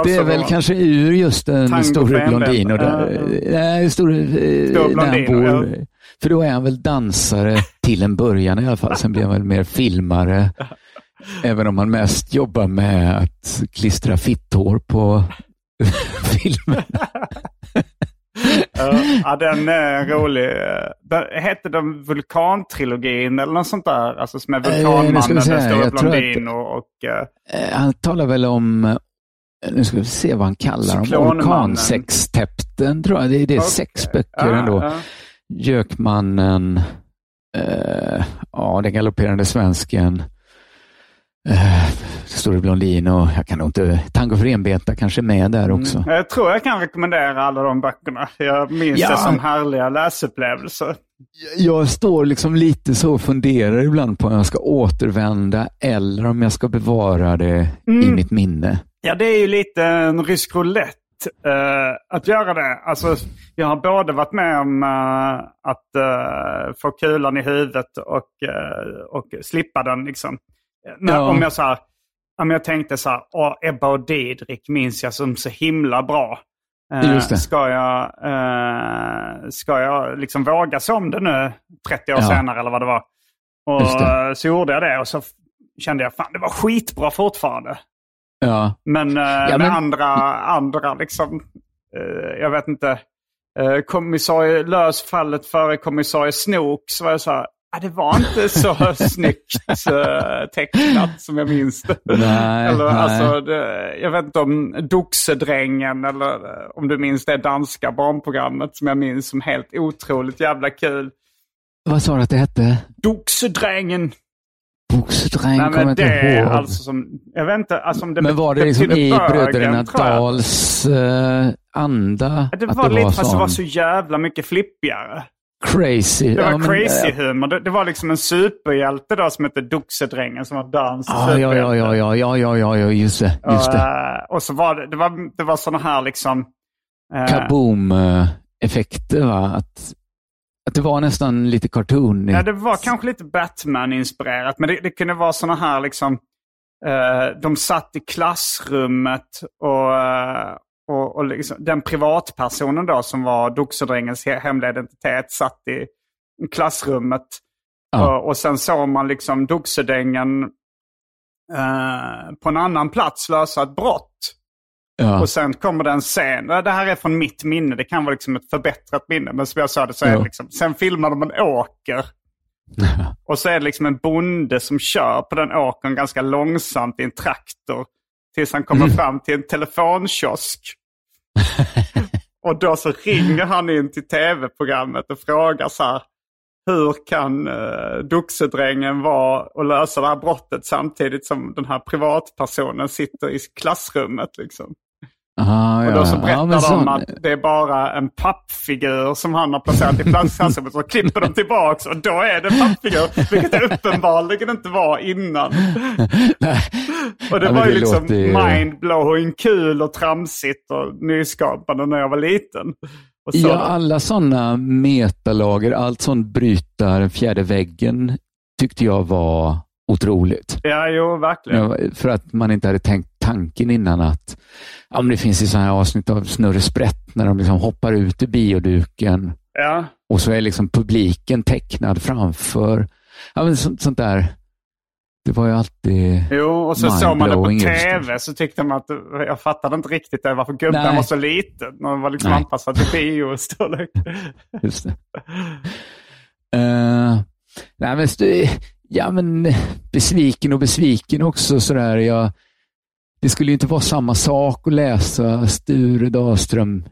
Det är väl kanske ur just en Tango stor för blondin. Och enbent. där, nej, stor, eh, Stor när han bor, För då är han väl dansare till en början i alla fall. Sen blir han väl mer filmare. Även om han mest jobbar med att klistra fitthår på [LAUGHS] filmen. Ja, ja, den är rolig. Den, hette den Vulkantrilogin eller något sånt där? Alltså som är Eh, Vulkanmannen, se den stora blondin och... och eh, Eh, Han talar väl om, eh, nu ska vi se vad han kallar dem, orkansextepten tror jag. Det är, det är sex böcker ändå. Ja. Gökmannen, eh, ja, den galopperande svensken, eh, Store Blondin och jag kan nog inte, Tango för enbenta kanske med där också. Mm. Jag tror jag kan rekommendera alla de böckerna. Jag minns Ja. det som härliga läsupplevelser. Jag står liksom lite så och funderar ibland på om jag ska återvända eller om jag ska bevara det i mitt minne. Ja, det är ju lite en rysk roulette att göra det. Alltså, jag har både varit med om eh, att eh, få kulan i huvudet och, eh, och slippa den. Liksom. Ja. Om jag så här, om jag tänkte så här, Åh, Ebba och Didrik minns jag som så himla bra. Eh. Ska jag, eh, ska jag liksom våga sig om det nu 30 år Ja. senare eller vad det var? Och det. eh, så gjorde jag det och så kände jag fan det var skitbra fortfarande. Ja, Men, eh, med men- andra, andra liksom, eh, jag vet inte, uh, kommissarie Lös fallet före kommissarie Snook så var jag så här, ah, det var inte så [LAUGHS] snyggt tecknat som jag minns det. Nej, eller, nej. Alltså, det, jag vet inte om Doxedrängen eller eh, om du minns det danska barnprogrammet som jag minns som helt otroligt jävla kul. vad sa du att det hette? Doxedrängen! Oxytren kommer jag inte ihåg. Alltså som, jag vet inte, alltså om det men var det, liksom i Bröderna Dahls uh, anda? Det var att det lite, fast det var så jävla mycket flippigare. Crazy. Det var ja, crazy men, humor. Det, det, var liksom en superhjälte då som hette Doxedrängen som var dans. Ah, ja, ja, ja, ja, ja, ja, ja, just det. Just det. Och, och så var det, det var, det var sådana här liksom... Eh, Kaboom-effekter va? Att att det var nästan lite cartoon. Ja, det var kanske lite Batman-inspirerat. Men det, det kunde vara sådana här liksom... eh, de satt i klassrummet och, eh, och, och liksom, den privatpersonen då som var Doxedrängens he- hemliga identitet satt i klassrummet. Ja. Och, sen såg man liksom Doxedängen eh, på en annan plats lösa ett brott. Ja. Och sen kommer det en scen. Det här är från mitt minne. Det kan vara liksom ett förbättrat minne. Men som jag sa det så är det liksom. Sen filmar de en åker. [LAUGHS] Och så är det liksom en bonde som kör på den åkern ganska långsamt i en traktor. Tills han kommer fram till en telefonkiosk. [LAUGHS] och då så ringer han in till tv-programmet och frågar så här. Hur kan uh, Doxedrängen vara och lösa det här brottet samtidigt som den här privatpersonen sitter i klassrummet? Liksom. Aha, Och ja. då så ja, berättar men de att det är bara en pappfigur som han har placerat i klassrummet. Så klipper de tillbaks och då är det en pappfigur. Vilket det uppenbarligen inte var innan. Nej. [LAUGHS] Och det Ja, var ju det liksom låter ju- mindblowing kul och tramsigt och nyskapande när jag var liten. Ja, alla sådana metalager, allt sånt bryta den fjärde väggen tyckte jag var otroligt. ja jo, verkligen. För att man inte hade tänkt tanken innan att ja, men det finns ju sådana här avsnitt av Snurre Sprätt när de liksom hoppar ut ur bioduken Ja. och så är liksom publiken tecknad framför. Ja, men sånt, sånt där. Det var ju alltid... Jo, och så såg man det på tv så tyckte man att jag fattade inte riktigt det, varför gubben Nej. var så liten. Den var liksom Nej. anpassad till biostorlek. [LAUGHS] Just det. Eh, nej, men, ja, men [LAUGHS] besviken och besviken också. Sådär. Jag, det skulle ju inte vara samma sak att läsa Sture Dahlström.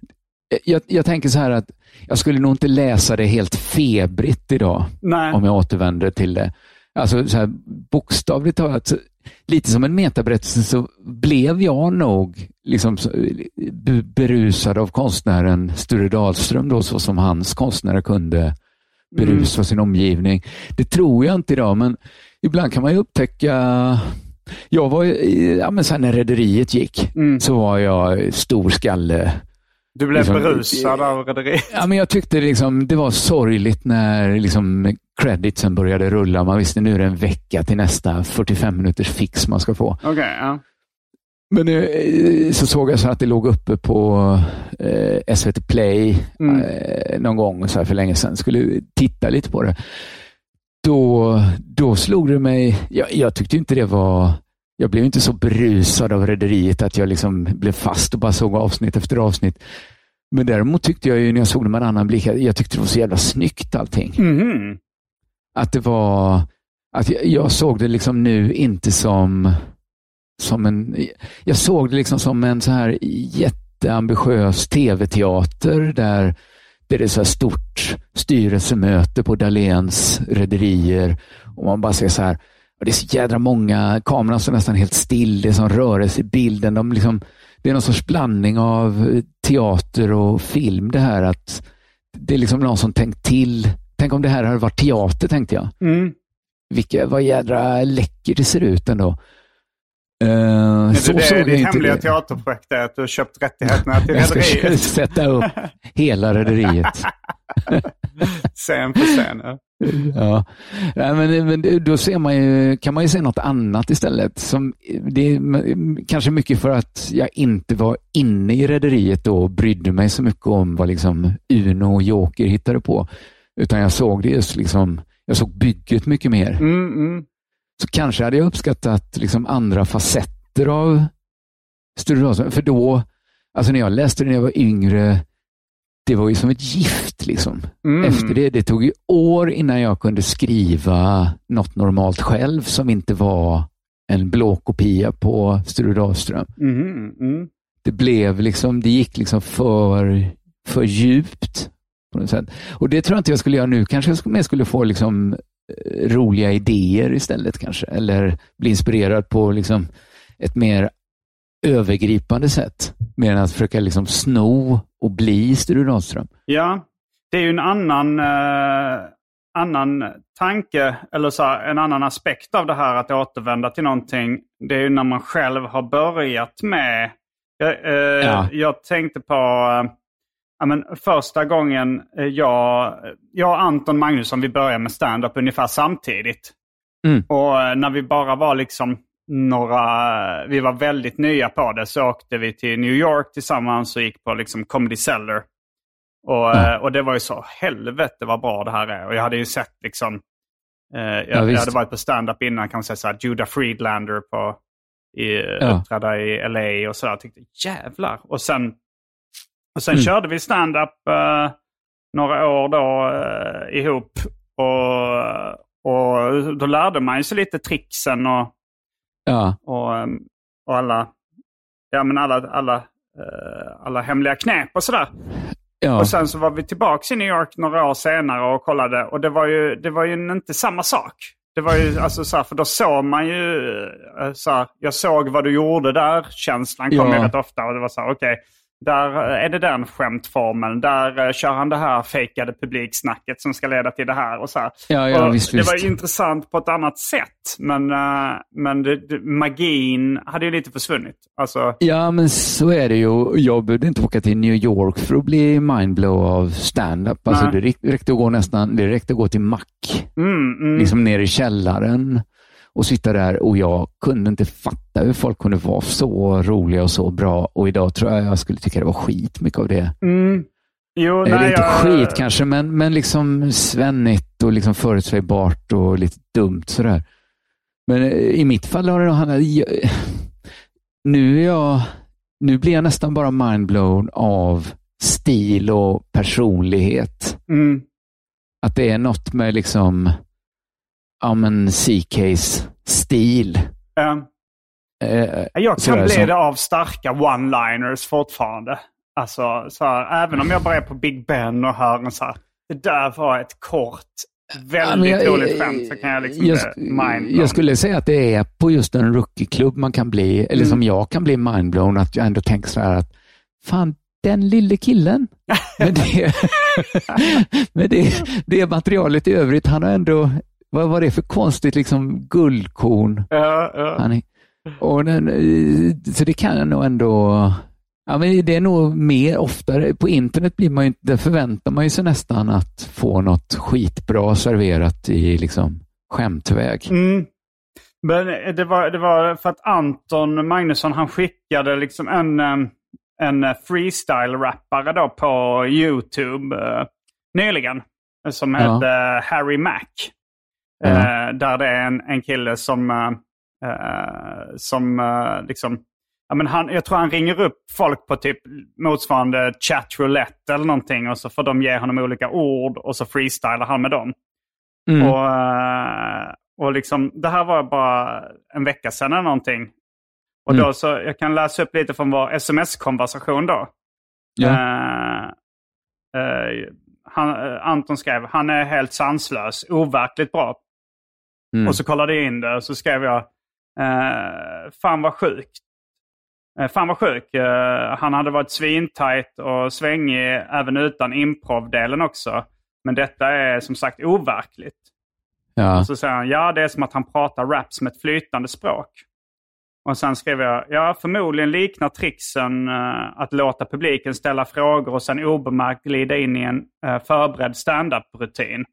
Jag, jag tänker så här att jag skulle nog inte läsa det helt febrigt idag Nej. om jag återvänder till det. Alltså så här, bokstavligt talat, så, lite som en metaberättelse så blev jag nog liksom bu- berusad av konstnären Sture Dahlström då, så som hans konstnärer kunde berusa sin omgivning. Det tror jag inte idag, men ibland kan man ju upptäcka jag var ja men sen när Rederiet gick så var jag stor skalle. Du blev liksom- berusad av rederiet. Ja, men jag tyckte liksom, det var sorgligt när liksom creditsen började rulla. Man visste nu är det en vecka till nästa 45 minuters fix man ska få. Okej, ja. Men eh, så såg jag så att det låg uppe på eh, SVT Play Mm. eh, någon gång så för länge sedan. Skulle titta lite på det. Då, då slog det mig, jag, jag tyckte inte det var, jag blev inte så berusad av rederiet att jag liksom blev fast och bara såg avsnitt efter avsnitt. Men däremot tyckte jag ju när jag såg det med en annan blick, jag, tyckte det var så jävla snyggt allting. Mhm. Att det var, att jag, jag såg det liksom nu inte som, som en, jag såg det liksom som en så här jätteambitiös tv-teater där det är så här stort styrelsemöte på Dahléns rederier och man bara ser så här, och det är så jädra många, kameran står nästan helt still, det är som rörelse i bilden. De liksom, det är någon sorts blandning av teater och film det här att det är liksom någon som tänkt till. Tänk om det här hade varit teater, tänkte jag. Mm. Vilka, vad jädra läcker det ser ut ändå. Uh, Men så det, jag ditt hemliga det. teaterprojekt är att du har köpt rättigheterna till Jag ska rederiet. [LAUGHS] sätta upp hela rederiet. [LAUGHS] Scen för scen. ja. Ja. Men, men då ser man ju, kan man ju se något annat istället. Som, det är kanske mycket för att jag inte var inne i rederiet då och brydde mig så mycket om vad liksom Uno och Joker hittade på. Utan jag såg det just liksom, jag såg bygget mycket mer. Mm, mm. Så kanske hade jag uppskattat liksom andra facetter av Sture Larsson. För då, alltså när jag läste det när jag var yngre, det var ju som ett gift. liksom. Mm. Efter det, det tog ju år innan jag kunde skriva något normalt själv som inte var en blåkopia på Sture Dahlström. Mm, mm. Det blev liksom, det gick liksom för, för djupt. På något sätt. Och det tror jag inte jag skulle göra nu. Kanske jag skulle- mer skulle få liksom roliga idéer istället kanske. Eller bli inspirerad på liksom ett mer övergripande sätt. Mer än att försöka liksom sno och bli Sture Dahlström. Ja, det är ju en annan, eh, annan tanke, eller så här, en annan aspekt av det här att återvända till någonting. Det är ju när man själv har börjat med... Jag, eh, Ja. jag tänkte på eh, ja, men första gången eh, jag, jag och Anton Magnusson vi började med stand-up ungefär samtidigt. Mm. Och eh, när vi bara var liksom några, vi var väldigt nya på det så åkte vi till New York tillsammans och gick på liksom Comedy Cellar. Och, Ja. eh, och det var ju så, helvete vad bra det här är. Och jag hade ju sett liksom, eh, jag, Ja, jag hade varit på stand-up innan kan man säga så här, Judah Friedlander på, i, Ja. uppträdda i LA och så. Jag tyckte jävlar. Och sen, och sen Mm. körde vi stand-up eh, några år då eh, ihop. Och, och då lärde man ju sig lite tricksen och, Ja, och, ehm, och alla, ja, men alla, alla, eh, alla hemliga knep och sådär. ja. Och sen så var vi tillbaka i New York några år senare och kollade. Och det var ju, det var ju inte samma sak. Det var ju alltså så här, för då såg man ju, eh, så här, jag såg vad du gjorde där, känslan kom Ja. ju rätt ofta. Och det var så här, okej, där eh, är det den skämtformeln. Där eh, kör han det här fejkade publiksnacket som ska leda till det här. Och så här. Ja, ja, och visst, det visst. var intressant på ett annat sätt. Men, eh, men det, magin hade ju lite försvunnit. Alltså, Ja, men så är det ju. Jag behövde inte åka till New York för att bli mindblow av stand-up. Alltså, Nej. det räck- räckte att gå nästan, det räckte att gå till Mac, mm, mm. liksom ner i källaren och sitta där och jag kunde inte fatta hur folk kunde vara så roliga och så bra. Och idag tror jag jag skulle tycka det var skit mycket av det. Mm. Jo, Eller nej, inte jag- skit kanske, men, men liksom svennigt och liksom förutsägbart och lite dumt sådär. Men eh, i mitt fall har det handlat... [SIGHS] Nu, är jag, nu blir jag nästan bara mindblown av stil och personlighet. Mm. Att det är något med liksom, ja men CKs stil. Ja. Eh, Jag kan bli det av starka one-liners fortfarande. Alltså, så här, även om jag bara är på Big Ben och hör en så här, det där var ett kort, väldigt Ja, jag- roligt skämt, så kan jag liksom jag, mindblown. jag skulle säga att det är på just en rookie-klubb man kan bli, eller Mm. som jag kan bli mindblown, att jag ändå tänker så här att fan, den lille killen [LAUGHS] med det, [LAUGHS] med det, det materialet i övrigt, han har ändå, vad var det för konstigt liksom guldkorn? Ja, ja. Han och den, eh, så det kan jag nog ändå, ja men det är nog mer oftare, på internet blir man ju, där förväntar man sig nästan att få något skitbra serverat i liksom skämtväg. Mm. Men det var, det var för att Anton Magnusson han skickade liksom en, en freestyle-rappare då på YouTube eh, nyligen. Som Ja. hette Harry Mac. Eh, där det är en, en kille som, eh, eh, som liksom, ja, men han, jag tror han ringer upp folk på typ motsvarande chat roulette eller någonting och så får de ge honom olika ord och så freestylar han med dem. Mm. Och, och liksom, det här var bara en vecka sedan eller någonting. Och Mm. då så, jag kan läsa upp lite från vår sms-konversation då. Ja. Eh, Eh, han, Anton skrev han är helt sanslös, overkligt bra. Mm. Och så kollade jag in det och så skrev jag eh, fan vad sjukt. Eh, fan vad sjuk. Eh, han hade varit svintajt och svängig även utan improvdelen också. Men detta är som sagt overkligt. Ja. Och så säger han, ja det är som att han pratar rap som ett flytande språk. Och sen skrev jag, ja förmodligen liknar tricksen eh, att låta publiken ställa frågor och sen obemärkt glida in i en uh, förberedd standup-rutin.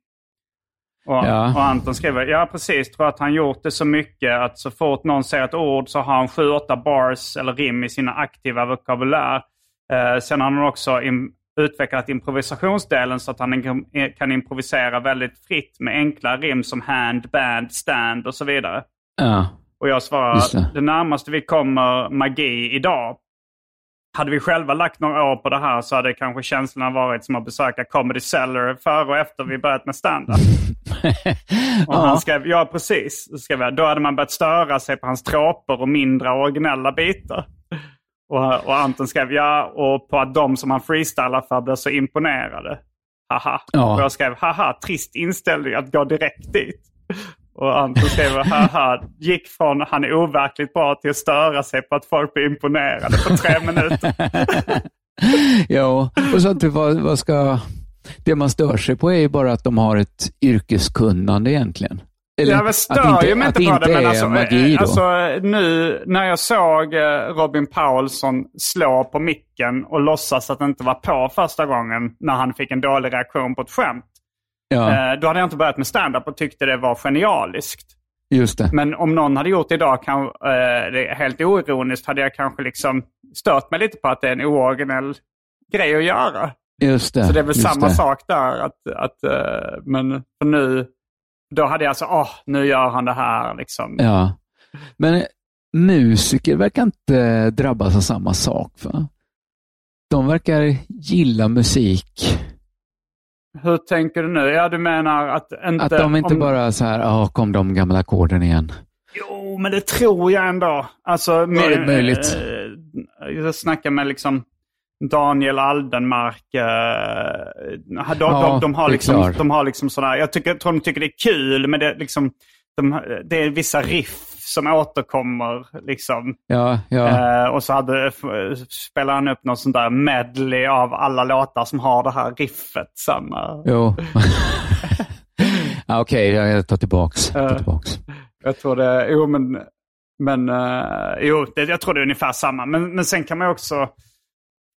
Och, Ja. och Anton skriver, ja precis, tror att han gjort det så mycket att så fort någon säger ett ord så har han sju, åtta bars eller rim i sina aktiva vokabulär. Eh, sen har han också im- utvecklat improvisationsdelen så att han kan, kan improvisera väldigt fritt med enkla rim som hand, band, stand och så vidare. Ja. Och jag svarar det. det närmaste vi kommer magi idag. Hade vi själva lagt några år på det här så hade kanske känslan varit som att besöka Comedy Cellar före och efter vi börjat med stand-up. [LAUGHS] Och han skrev, ja precis. Skrev jag, då hade man börjat störa sig på hans tråper och mindre originella bitar. Och, och Anton skrev, ja, och på att de som han freestylar för blir så imponerade. Haha. Ja. Och jag skrev, haha, trist inställning att gå direkt dit. Och Anton skrev, haha, gick från han är overkligt bra till att störa sig på att folk blir imponerade på tre minuter. [LAUGHS] ja, och så att vad, vad ska... Det man stör sig på är ju bara att de har ett yrkeskunnande egentligen. Eller Jag stör ju mig inte på det, men alltså, magi eh, då. alltså nu när jag såg eh, Robin Paulsson slå på micken och låtsas att det inte var på första gången när han fick en dålig reaktion på ett skämt. Ja, Eh, Då hade jag inte börjat med stand-up och tyckte det var genialiskt. just det. Men om någon hade gjort det idag, kan, eh, helt oironiskt, hade jag kanske liksom stört mig lite på att det är en ooriginell grej att göra. Just det. Så det är väl samma det. sak där. Att, att, eh, men för nu, då hade jag så, åh, nu gör han det här liksom. Ja. Men musiker verkar inte drabbas av samma sak. Va? De verkar gilla musik. Hur tänker du nu? Ja, du menar att inte... Att de inte om- bara så här, ja, kom de gamla ackorden igen. Jo, men det tror jag ändå. Alltså, det är möjligt. eh, jag snackar med liksom Daniel Aldenmark. eh, de, de, Ja, de, har det är liksom, de har liksom sådana, jag tycker, tror de tycker det är kul, men det, liksom, de, det är vissa riff som återkommer. Liksom. Ja, ja. Eh, och så hade, spelar han upp något sånt där medley av alla låtar som har det här riffet. Samma. Jo. [LAUGHS] ja, Okej, jag jag tar tillbaks. Jag tar Eh. Jag tror det, jo men, men eh, jo, det, jag tror det är ungefär samma. Men, men sen kan man också,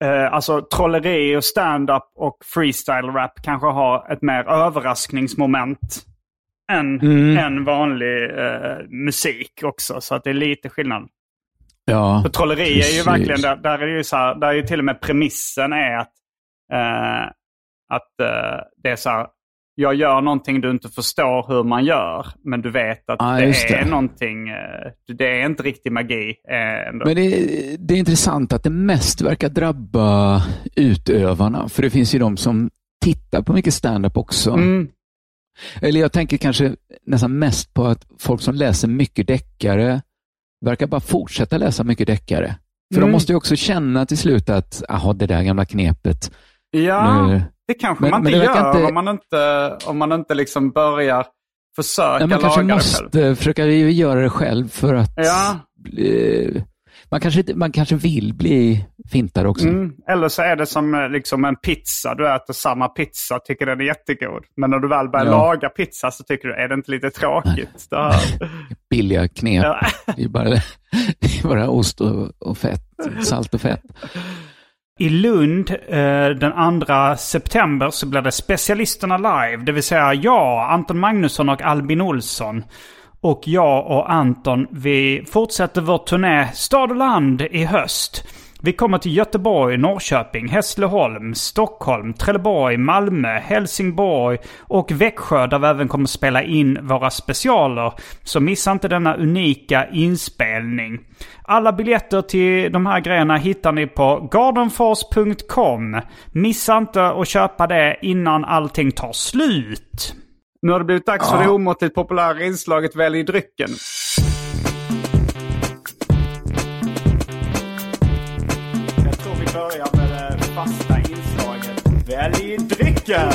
eh, alltså trolleri och stand-up och freestyle-rap kanske har ett mer överraskningsmoment än, Mm. än vanlig eh, musik också. Så att det är lite skillnad. Ja, För trolleri är ju precis. verkligen, där, där är det ju så här, där är ju till och med premissen är att, eh, att eh, det är så här, jag gör någonting du inte förstår hur man gör, men du vet att Ja, det är det. någonting, eh, det är inte riktig magi. Eh, ändå. Men det, är- det är intressant att det mest verkar drabba utövarna. För det finns ju de som tittar på mycket stand-up också. Mm. Eller jag tänker kanske nästan mest på att folk som läser mycket deckare verkar bara fortsätta läsa mycket deckare. För Mm. de måste ju också känna till slut att, jaha, det där gamla knepet. Ja, nu- det kanske Men- man inte gör inte- om man inte, om man inte liksom börjar försöka Ja, man laga kanske det själv. måste försöka göra det själv för att Ja. bli, man, kanske, man kanske vill bli fintare också. Mm. Eller så är det som eh, liksom en pizza. Du äter samma pizza och tycker den är jättegod. Men när du väl börjar Ja. laga pizza så tycker du, är det inte lite tråkigt? [LAUGHS] Det här? Billiga knep. Ja. Det är bara, det är bara ost och, och fett, salt och fett. I Lund eh, den 2 september så blir det Specialisterna live. Det vill säga jag, Anton Magnusson och Albin Olsson. Och jag och Anton, vi fortsätter vår turné Stad och land i höst. Vi kommer till Göteborg, Norrköping, Hässleholm, Stockholm, Trelleborg, Malmö, Helsingborg och Växjö där vi även kommer spela in våra specialer. Så missa inte denna unika inspelning. Alla biljetter till de här grejerna hittar ni på gardenfors.com. Missa inte att köpa det innan allting tar slut. Nu har det blivit dags för det omåttligt populära inslaget Välj drycken. Börjar med det fasta inslaget Välj drycken!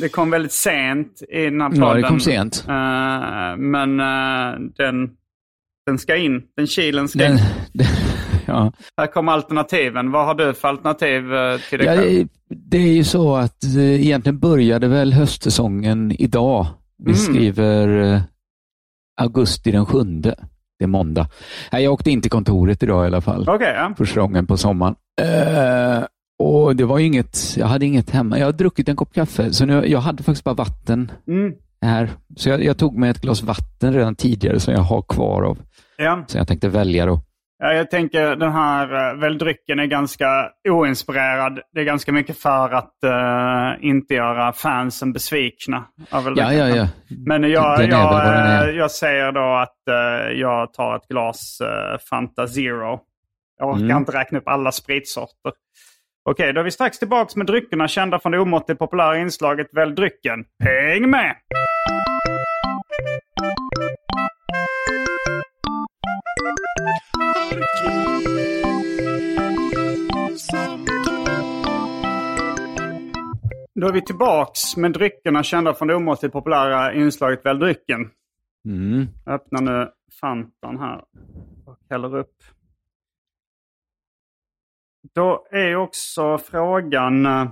Det kom väldigt sent i den här podden. Ja, det kom sent. Eh, men eh, den, den ska in. Den kilen ska Den, in. [LAUGHS] den, ja. Här kommer alternativen. Vad har du för alternativ eh, till dig Ja, själv? det, det är ju så att eh, egentligen började väl höstsäsongen idag. Vi Mm. skriver augusti den sjunde. Det är måndag. Nej, jag åkte in till kontoret idag i alla fall. Ja. Första gången på sommaren. Eh, och det var inget, jag hade inget hemma. Jag har druckit en kopp kaffe, så nu, jag hade faktiskt bara vatten Mm. här. Så jag, jag tog med ett glas vatten redan tidigare som jag har kvar av. ja. Så jag tänkte välja då. Ja, jag tänker den här uh, väldrycken är ganska oinspirerad. Det är ganska mycket för att eh, inte göra fansen besvikna. av Ja, Väldrycken. ja, ja. Men jag, Den jag, eh, jag säger då att eh, jag tar ett glas uh, Fanta Zero. Jag orkar Mm. inte räkna upp alla spritsorter. Okej, då är vi strax tillbaka med dryckerna kända från det omåttligt populära inslaget Välj drycken. Häng med! Då är vi tillbaks med dryckerna kända från det omåttligt populära inslaget Välj drycken. Mm. Jag öppnar nu Fantan här och häller upp. Då är också frågan, eh,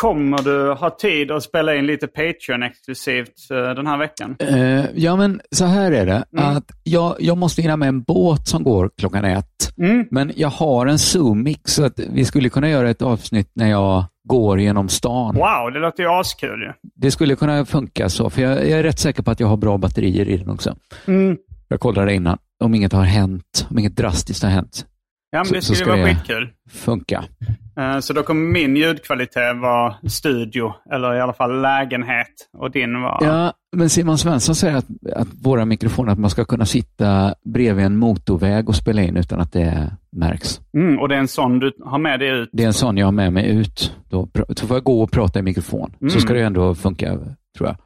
kommer du ha tid att spela in lite Patreon-exklusivt eh, den här veckan? Eh, ja, men så här är det. Mm. Att jag, jag måste hinna med en båt som går klockan ett. Mm. Men jag har en Zoom-mix så att vi skulle kunna göra ett avsnitt när jag går genom stan. Wow, det låter ju askul ju. Det skulle kunna funka så, för jag, jag är rätt säker på att jag har bra batterier i den också. Mm. Jag kollade innan. Om inget har hänt, om inget drastiskt har hänt, Ja, men Så- det så skulle ska vara skitkul. funka. Eh, Så då kommer min ljudkvalitet vara studio, eller i alla fall lägenhet. Och din var... Ja, men Simon Svensson säger att, att våra mikrofoner, att man ska kunna sitta bredvid en motorväg och spela in utan att det märks. Mm, och det är en sån du har med dig ut. Det är en sån jag har med mig ut. Då, så får jag gå och prata i mikrofon. Mm. Så ska det ändå funka, tror jag.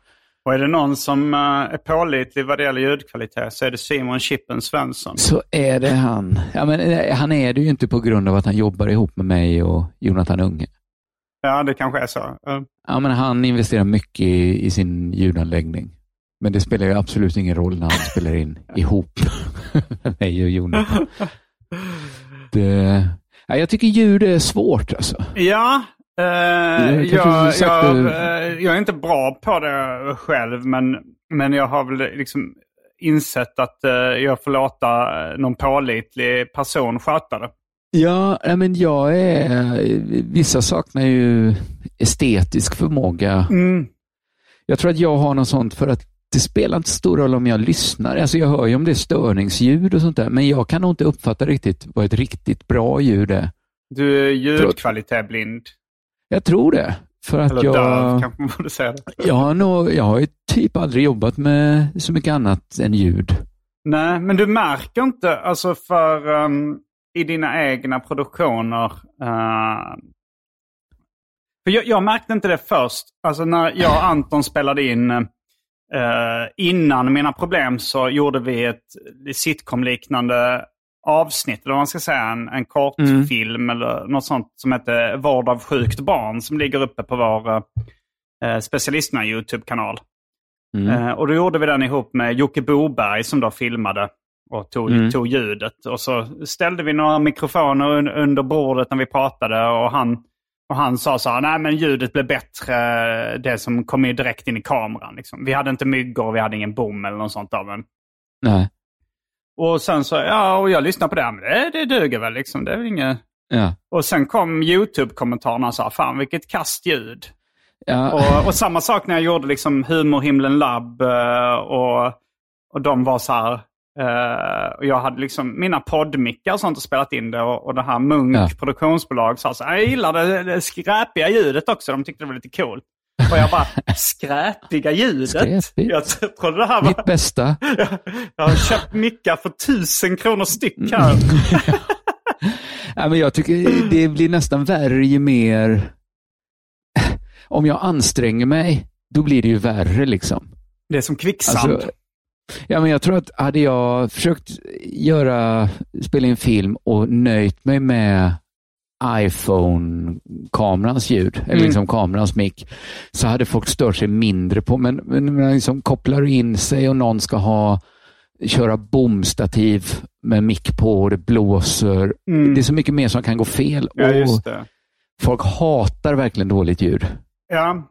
Och är det någon som eh, är pålitlig vad det gäller ljudkvalitet så är det Simon Chippen Svensson. Så är det han. Ja, men, eh, han är det ju inte på grund av att han jobbar ihop med mig och Jonathan Unge. Ja, det kanske är så. Ja, men han investerar mycket i, i sin ljudanläggning. Men det spelar ju absolut ingen roll när han spelar in ihop med [LAUGHS] mig och Jonathan. [LAUGHS] Det, ja, jag tycker ljud är svårt alltså. Ja, eh, Jag jag, jag, eh, jag är inte bra på det själv, men, men jag har väl liksom insett att eh, jag får låta någon pålitlig person sköta det. Ja, men jag är... Vissa saknar ju estetisk förmåga. Mm. Jag tror att jag har något sånt för att det spelar inte stor roll om jag lyssnar. Alltså jag hör ju om det är störningsljud och sånt där, men jag kan nog inte uppfatta riktigt vad ett riktigt bra ljud är. Du är ljudkvalitetblind. Jag tror det. För att Eller jag, döv kanske man borde säga det. jag, har nog, jag har ju typ aldrig jobbat med så mycket annat än ljud. Nej, men du märker inte, alltså för ehm, i dina egna produktioner. eh, för jag, jag märkte inte det först. Alltså när jag och Anton spelade in eh, innan Mina Problem så gjorde vi ett sitcom-liknande avsnitt, eller vad man ska säga, en, en kortfilm eller något sånt som heter Vård av sjukt barn som ligger uppe på vår eh, specialisterna YouTube-kanal. Mm. Eh, och då gjorde vi den ihop med Jocke Boberg som då filmade och tog, Mm. tog ljudet. Och så ställde vi några mikrofoner un, under bordet när vi pratade och han, och han sa så här, nej men ljudet blev bättre, det som kom in direkt in i kameran. Liksom. Vi hade inte myggor och vi hade ingen bom eller något sånt av den. Nej. Och sen så, ja, och jag lyssnade på det, men det, det duger väl liksom, det är väl inget... Ja. Och sen kom YouTube-kommentarerna och sa, fan vilket kastljud. Ja. Och, och samma sak när jag gjorde liksom Humorhimlen Lab eh, och, och de var så här. eh, och jag hade liksom mina poddmickar och sånt och spelat in det och, och det här Munk Ja. produktionsbolag sa så här, jag gillar det, det skräpiga ljudet också. De tyckte det var lite coolt. Och jag bara, [LAUGHS] skräpiga ljudet? Skräpigt? Jag trodde det här var... Mitt bästa. Jag, [LAUGHS] jag har köpt mickar för tusen kronor styck här. [LAUGHS] Ja, men jag tycker det blir nästan värre ju mer... Om jag anstränger mig, då blir det ju värre liksom. Det är som kvicksand. Alltså, ja, men jag tror att hade jag försökt göra, spela in film och nöjt mig med iPhone-kamerans ljud, eller Mm. liksom kamerans mick, så hade folk stört sig mindre på, men, men men liksom kopplar in sig och någon ska ha köra bomstativ med mick på och det blåser. Mm. Det är så mycket mer som kan gå fel. Ja, och. Folk hatar verkligen dåligt ljud. Ja.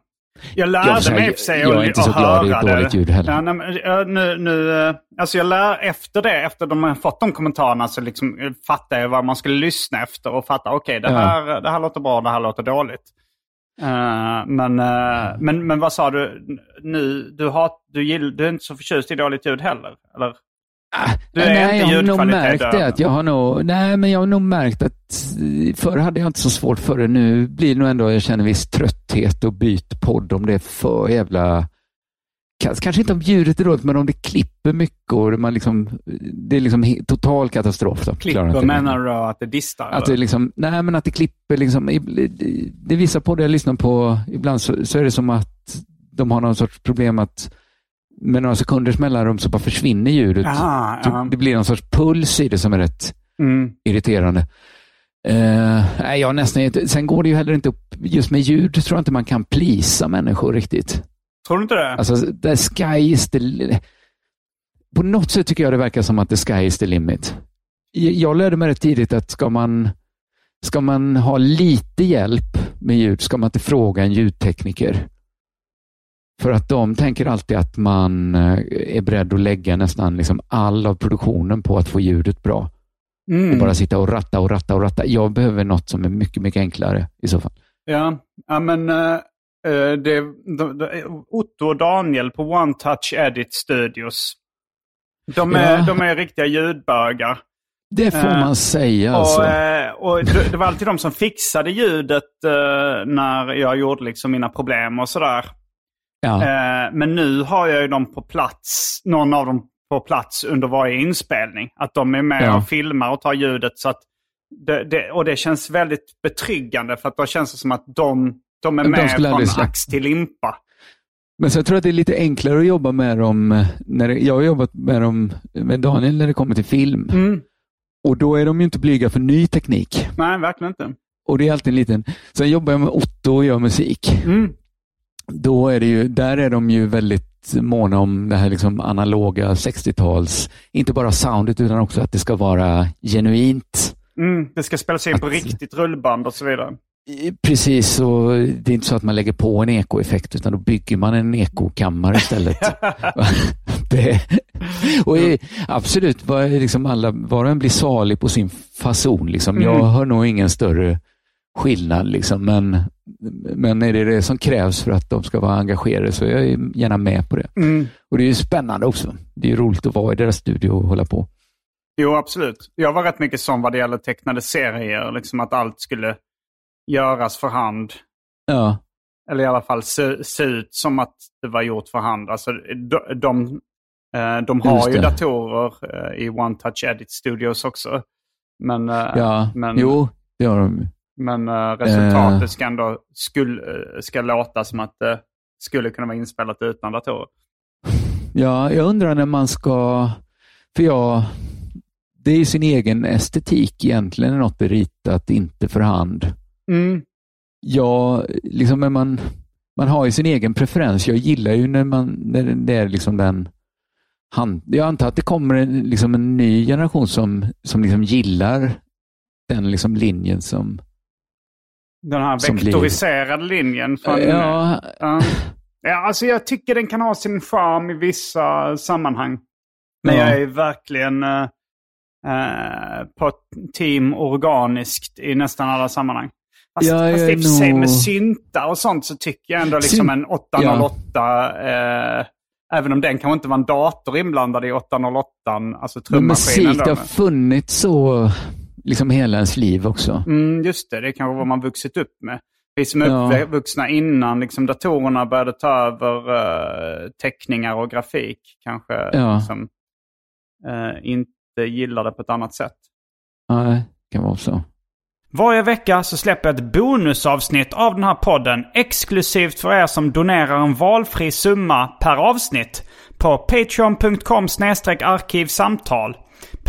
Jag Jag, lärde mig i och för sig jag att- är inte så glad i höra dåligt det. ljud heller. Ja, nej, nu, nu, eh, alltså jag lär efter det, efter de har fått de kommentarerna så liksom eh, fattar jag vad man skulle lyssna efter och fatta okej det, Ja. här, det här låter bra, det här låter dåligt. Eh, men, eh, men, men vad sa du nu? Du, har, du, gill, du är inte så förtjust i dåligt ljud heller? Eller? Du är nej, inte jag har nog märkt det. Att jag har nog, nej, men jag har nog märkt att förr hade jag inte så svårt för det. Nu blir det nog ändå, jag känner viss trötthet och byt podd om det är för jävla... Kanske inte om ljudet är dåligt, men om det klipper mycket och man liksom, det är liksom total katastrof. Då. Klipper menar du att det distar? Att det liksom, nej men att det klipper liksom, det är vissa poddar jag lyssnar på, ibland så, så är det som att de har någon sorts problem att med några sekunders mellanrum så bara försvinner ljudet. Aha, ja. Det blir någon sorts puls i det som är rätt Mm. irriterande. Nej, jag nästan inte. Sen går det ju heller inte upp, just med ljud tror jag inte man kan plisa människor riktigt. Tror du inte det? Alltså, the sky is the... På något sätt tycker jag det verkar som att the sky is the limit. Jag- Jag lärde mig rätt tidigt att ska man, ska man ha lite hjälp med ljud ska man inte fråga en ljudtekniker. För att de tänker alltid att man eh, är beredd att lägga nästan liksom all av produktionen på att få ljudet bra. Mm. Och bara sitta och ratta och ratta och ratta. Jag behöver något som är mycket, mycket enklare i så fall. Ja, ja men eh, det, de, de, Otto och Daniel på One Touch Edit Studios. De är, Ja. de är riktiga ljudbögar. Det får man säga alltså. Och, och det, det var alltid de som fixade ljudet eh, när jag gjorde liksom mina problem och sådär. Ja. Eh, men nu har jag ju dem på plats, någon av dem på plats under varje inspelning. Att de är med Ja. och filmar och tar ljudet. Så att det, det, och det känns väldigt betryggande för att då känns det som att de, de är De med från ax till limpa. Men så jag tror att det är lite enklare att jobba med dem, eh, när det, jag har jobbat med dem, med Daniel när det kommer till film. Mm. Och då är de ju inte blyga för ny teknik. Nej, verkligen inte. Och det är alltid en liten... Sen jobbar jag med Otto och gör musik. Mm. Då är det ju, där är de ju väldigt måna om det här liksom analoga 60-tals, inte bara soundet utan också att det ska vara genuint. Mm. Det ska spelas in på Att- riktigt rullband och så vidare. Precis, och det är inte så att man lägger på en ekoeffekt utan då bygger man en ekokammare istället. [LAUGHS] det, och i, absolut, var, liksom alla, var och en blir salig på sin fason. Liksom. Jag Mm. har nog ingen större skillnad, liksom, men, men är det det som krävs för att de ska vara engagerade så är jag gärna med på det. Mm. Och det är ju spännande också. Det är roligt att vara i deras studio och hålla på. Jo, absolut. Jag var rätt mycket sån vad det gäller tecknade serier. Liksom att allt skulle göras för hand. Ja, Eller i alla fall se, se ut som att det var gjort för hand. Alltså, de, de, eh, de har ju datorer eh, i One Touch Edit Studios också. Men, eh, ja. men, jo, det har de. Men eh, resultatet Eh. ska ändå skul, eh, ska låta som att det skulle kunna vara inspelat utan datorer. Ja, jag undrar när man ska... För jag... Det är ju sin egen estetik egentligen, något är ritat, inte för hand. Mm. Ja, liksom när man, man har ju sin egen preferens. Jag gillar ju när, man, när det är liksom den... Hand, jag antar att det kommer en, liksom en ny generation som, som liksom gillar den liksom linjen som... Den här Som blir- vektoriserade linjen. Från, ja, Ja. ja, alltså jag tycker den kan ha sin charm i vissa sammanhang. Men Ja. jag är verkligen eh, eh, på team organiskt i nästan alla sammanhang. Fast, Ja, fast i och för sig med syntar och sånt så tycker jag ändå liksom Syn- en 808, eh, även om den kanske inte var en dator inblandad i 808, alltså men trummaskinen. musik, då, det har men- funnits så liksom hela ens liv också. Mm, just det, det är kanske vad man vuxit upp med. Vi som är Ja. uppvuxna innan liksom, datorerna började ta över uh, teckningar och grafik kanske Ja. liksom, eh, inte gillar det på ett annat sätt. Nej, det kan vara så. Varje vecka så släpper jag ett bonusavsnitt av den här podden exklusivt för er som donerar en valfri summa per avsnitt på patreon.com arkivsamtal.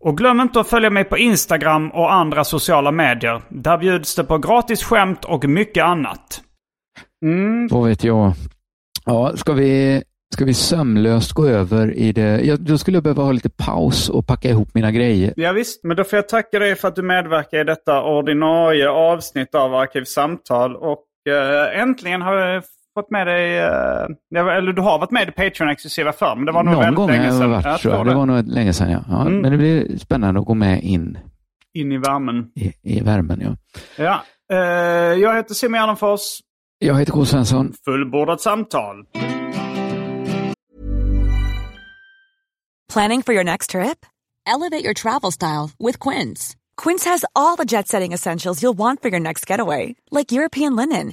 Och glöm inte att följa mig på Instagram och andra sociala medier. Där bjuds det på gratis skämt och mycket annat. Mm. Vad vet jag. Ja, ska vi, ska vi sömlöst gå över i det? Ja, då skulle jag behöva ha lite paus och packa ihop mina grejer. Ja, visst, men då får jag tacka dig för att du medverkar i detta ordinarie avsnitt av Arkivsamtal. Och äh, äntligen har jag fått med dig, äh, eller du har varit med i Patreon-exklusiva förr, men det var nog Någon väldigt gång länge sedan. har jag varit, tror jag. Det var nog länge sedan, ja. ja mm. Men det blir spännande att gå med in. In i värmen. I, i värmen, ja. Ja. Uh, jag heter Simon Gärdenfors. Jag heter K. Svensson. Fullbordat samtal. Planning for your next trip? Elevate your travel style with Quince. Quince has all the jet-setting essentials you'll want for your next getaway. Like European linen,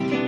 Bye.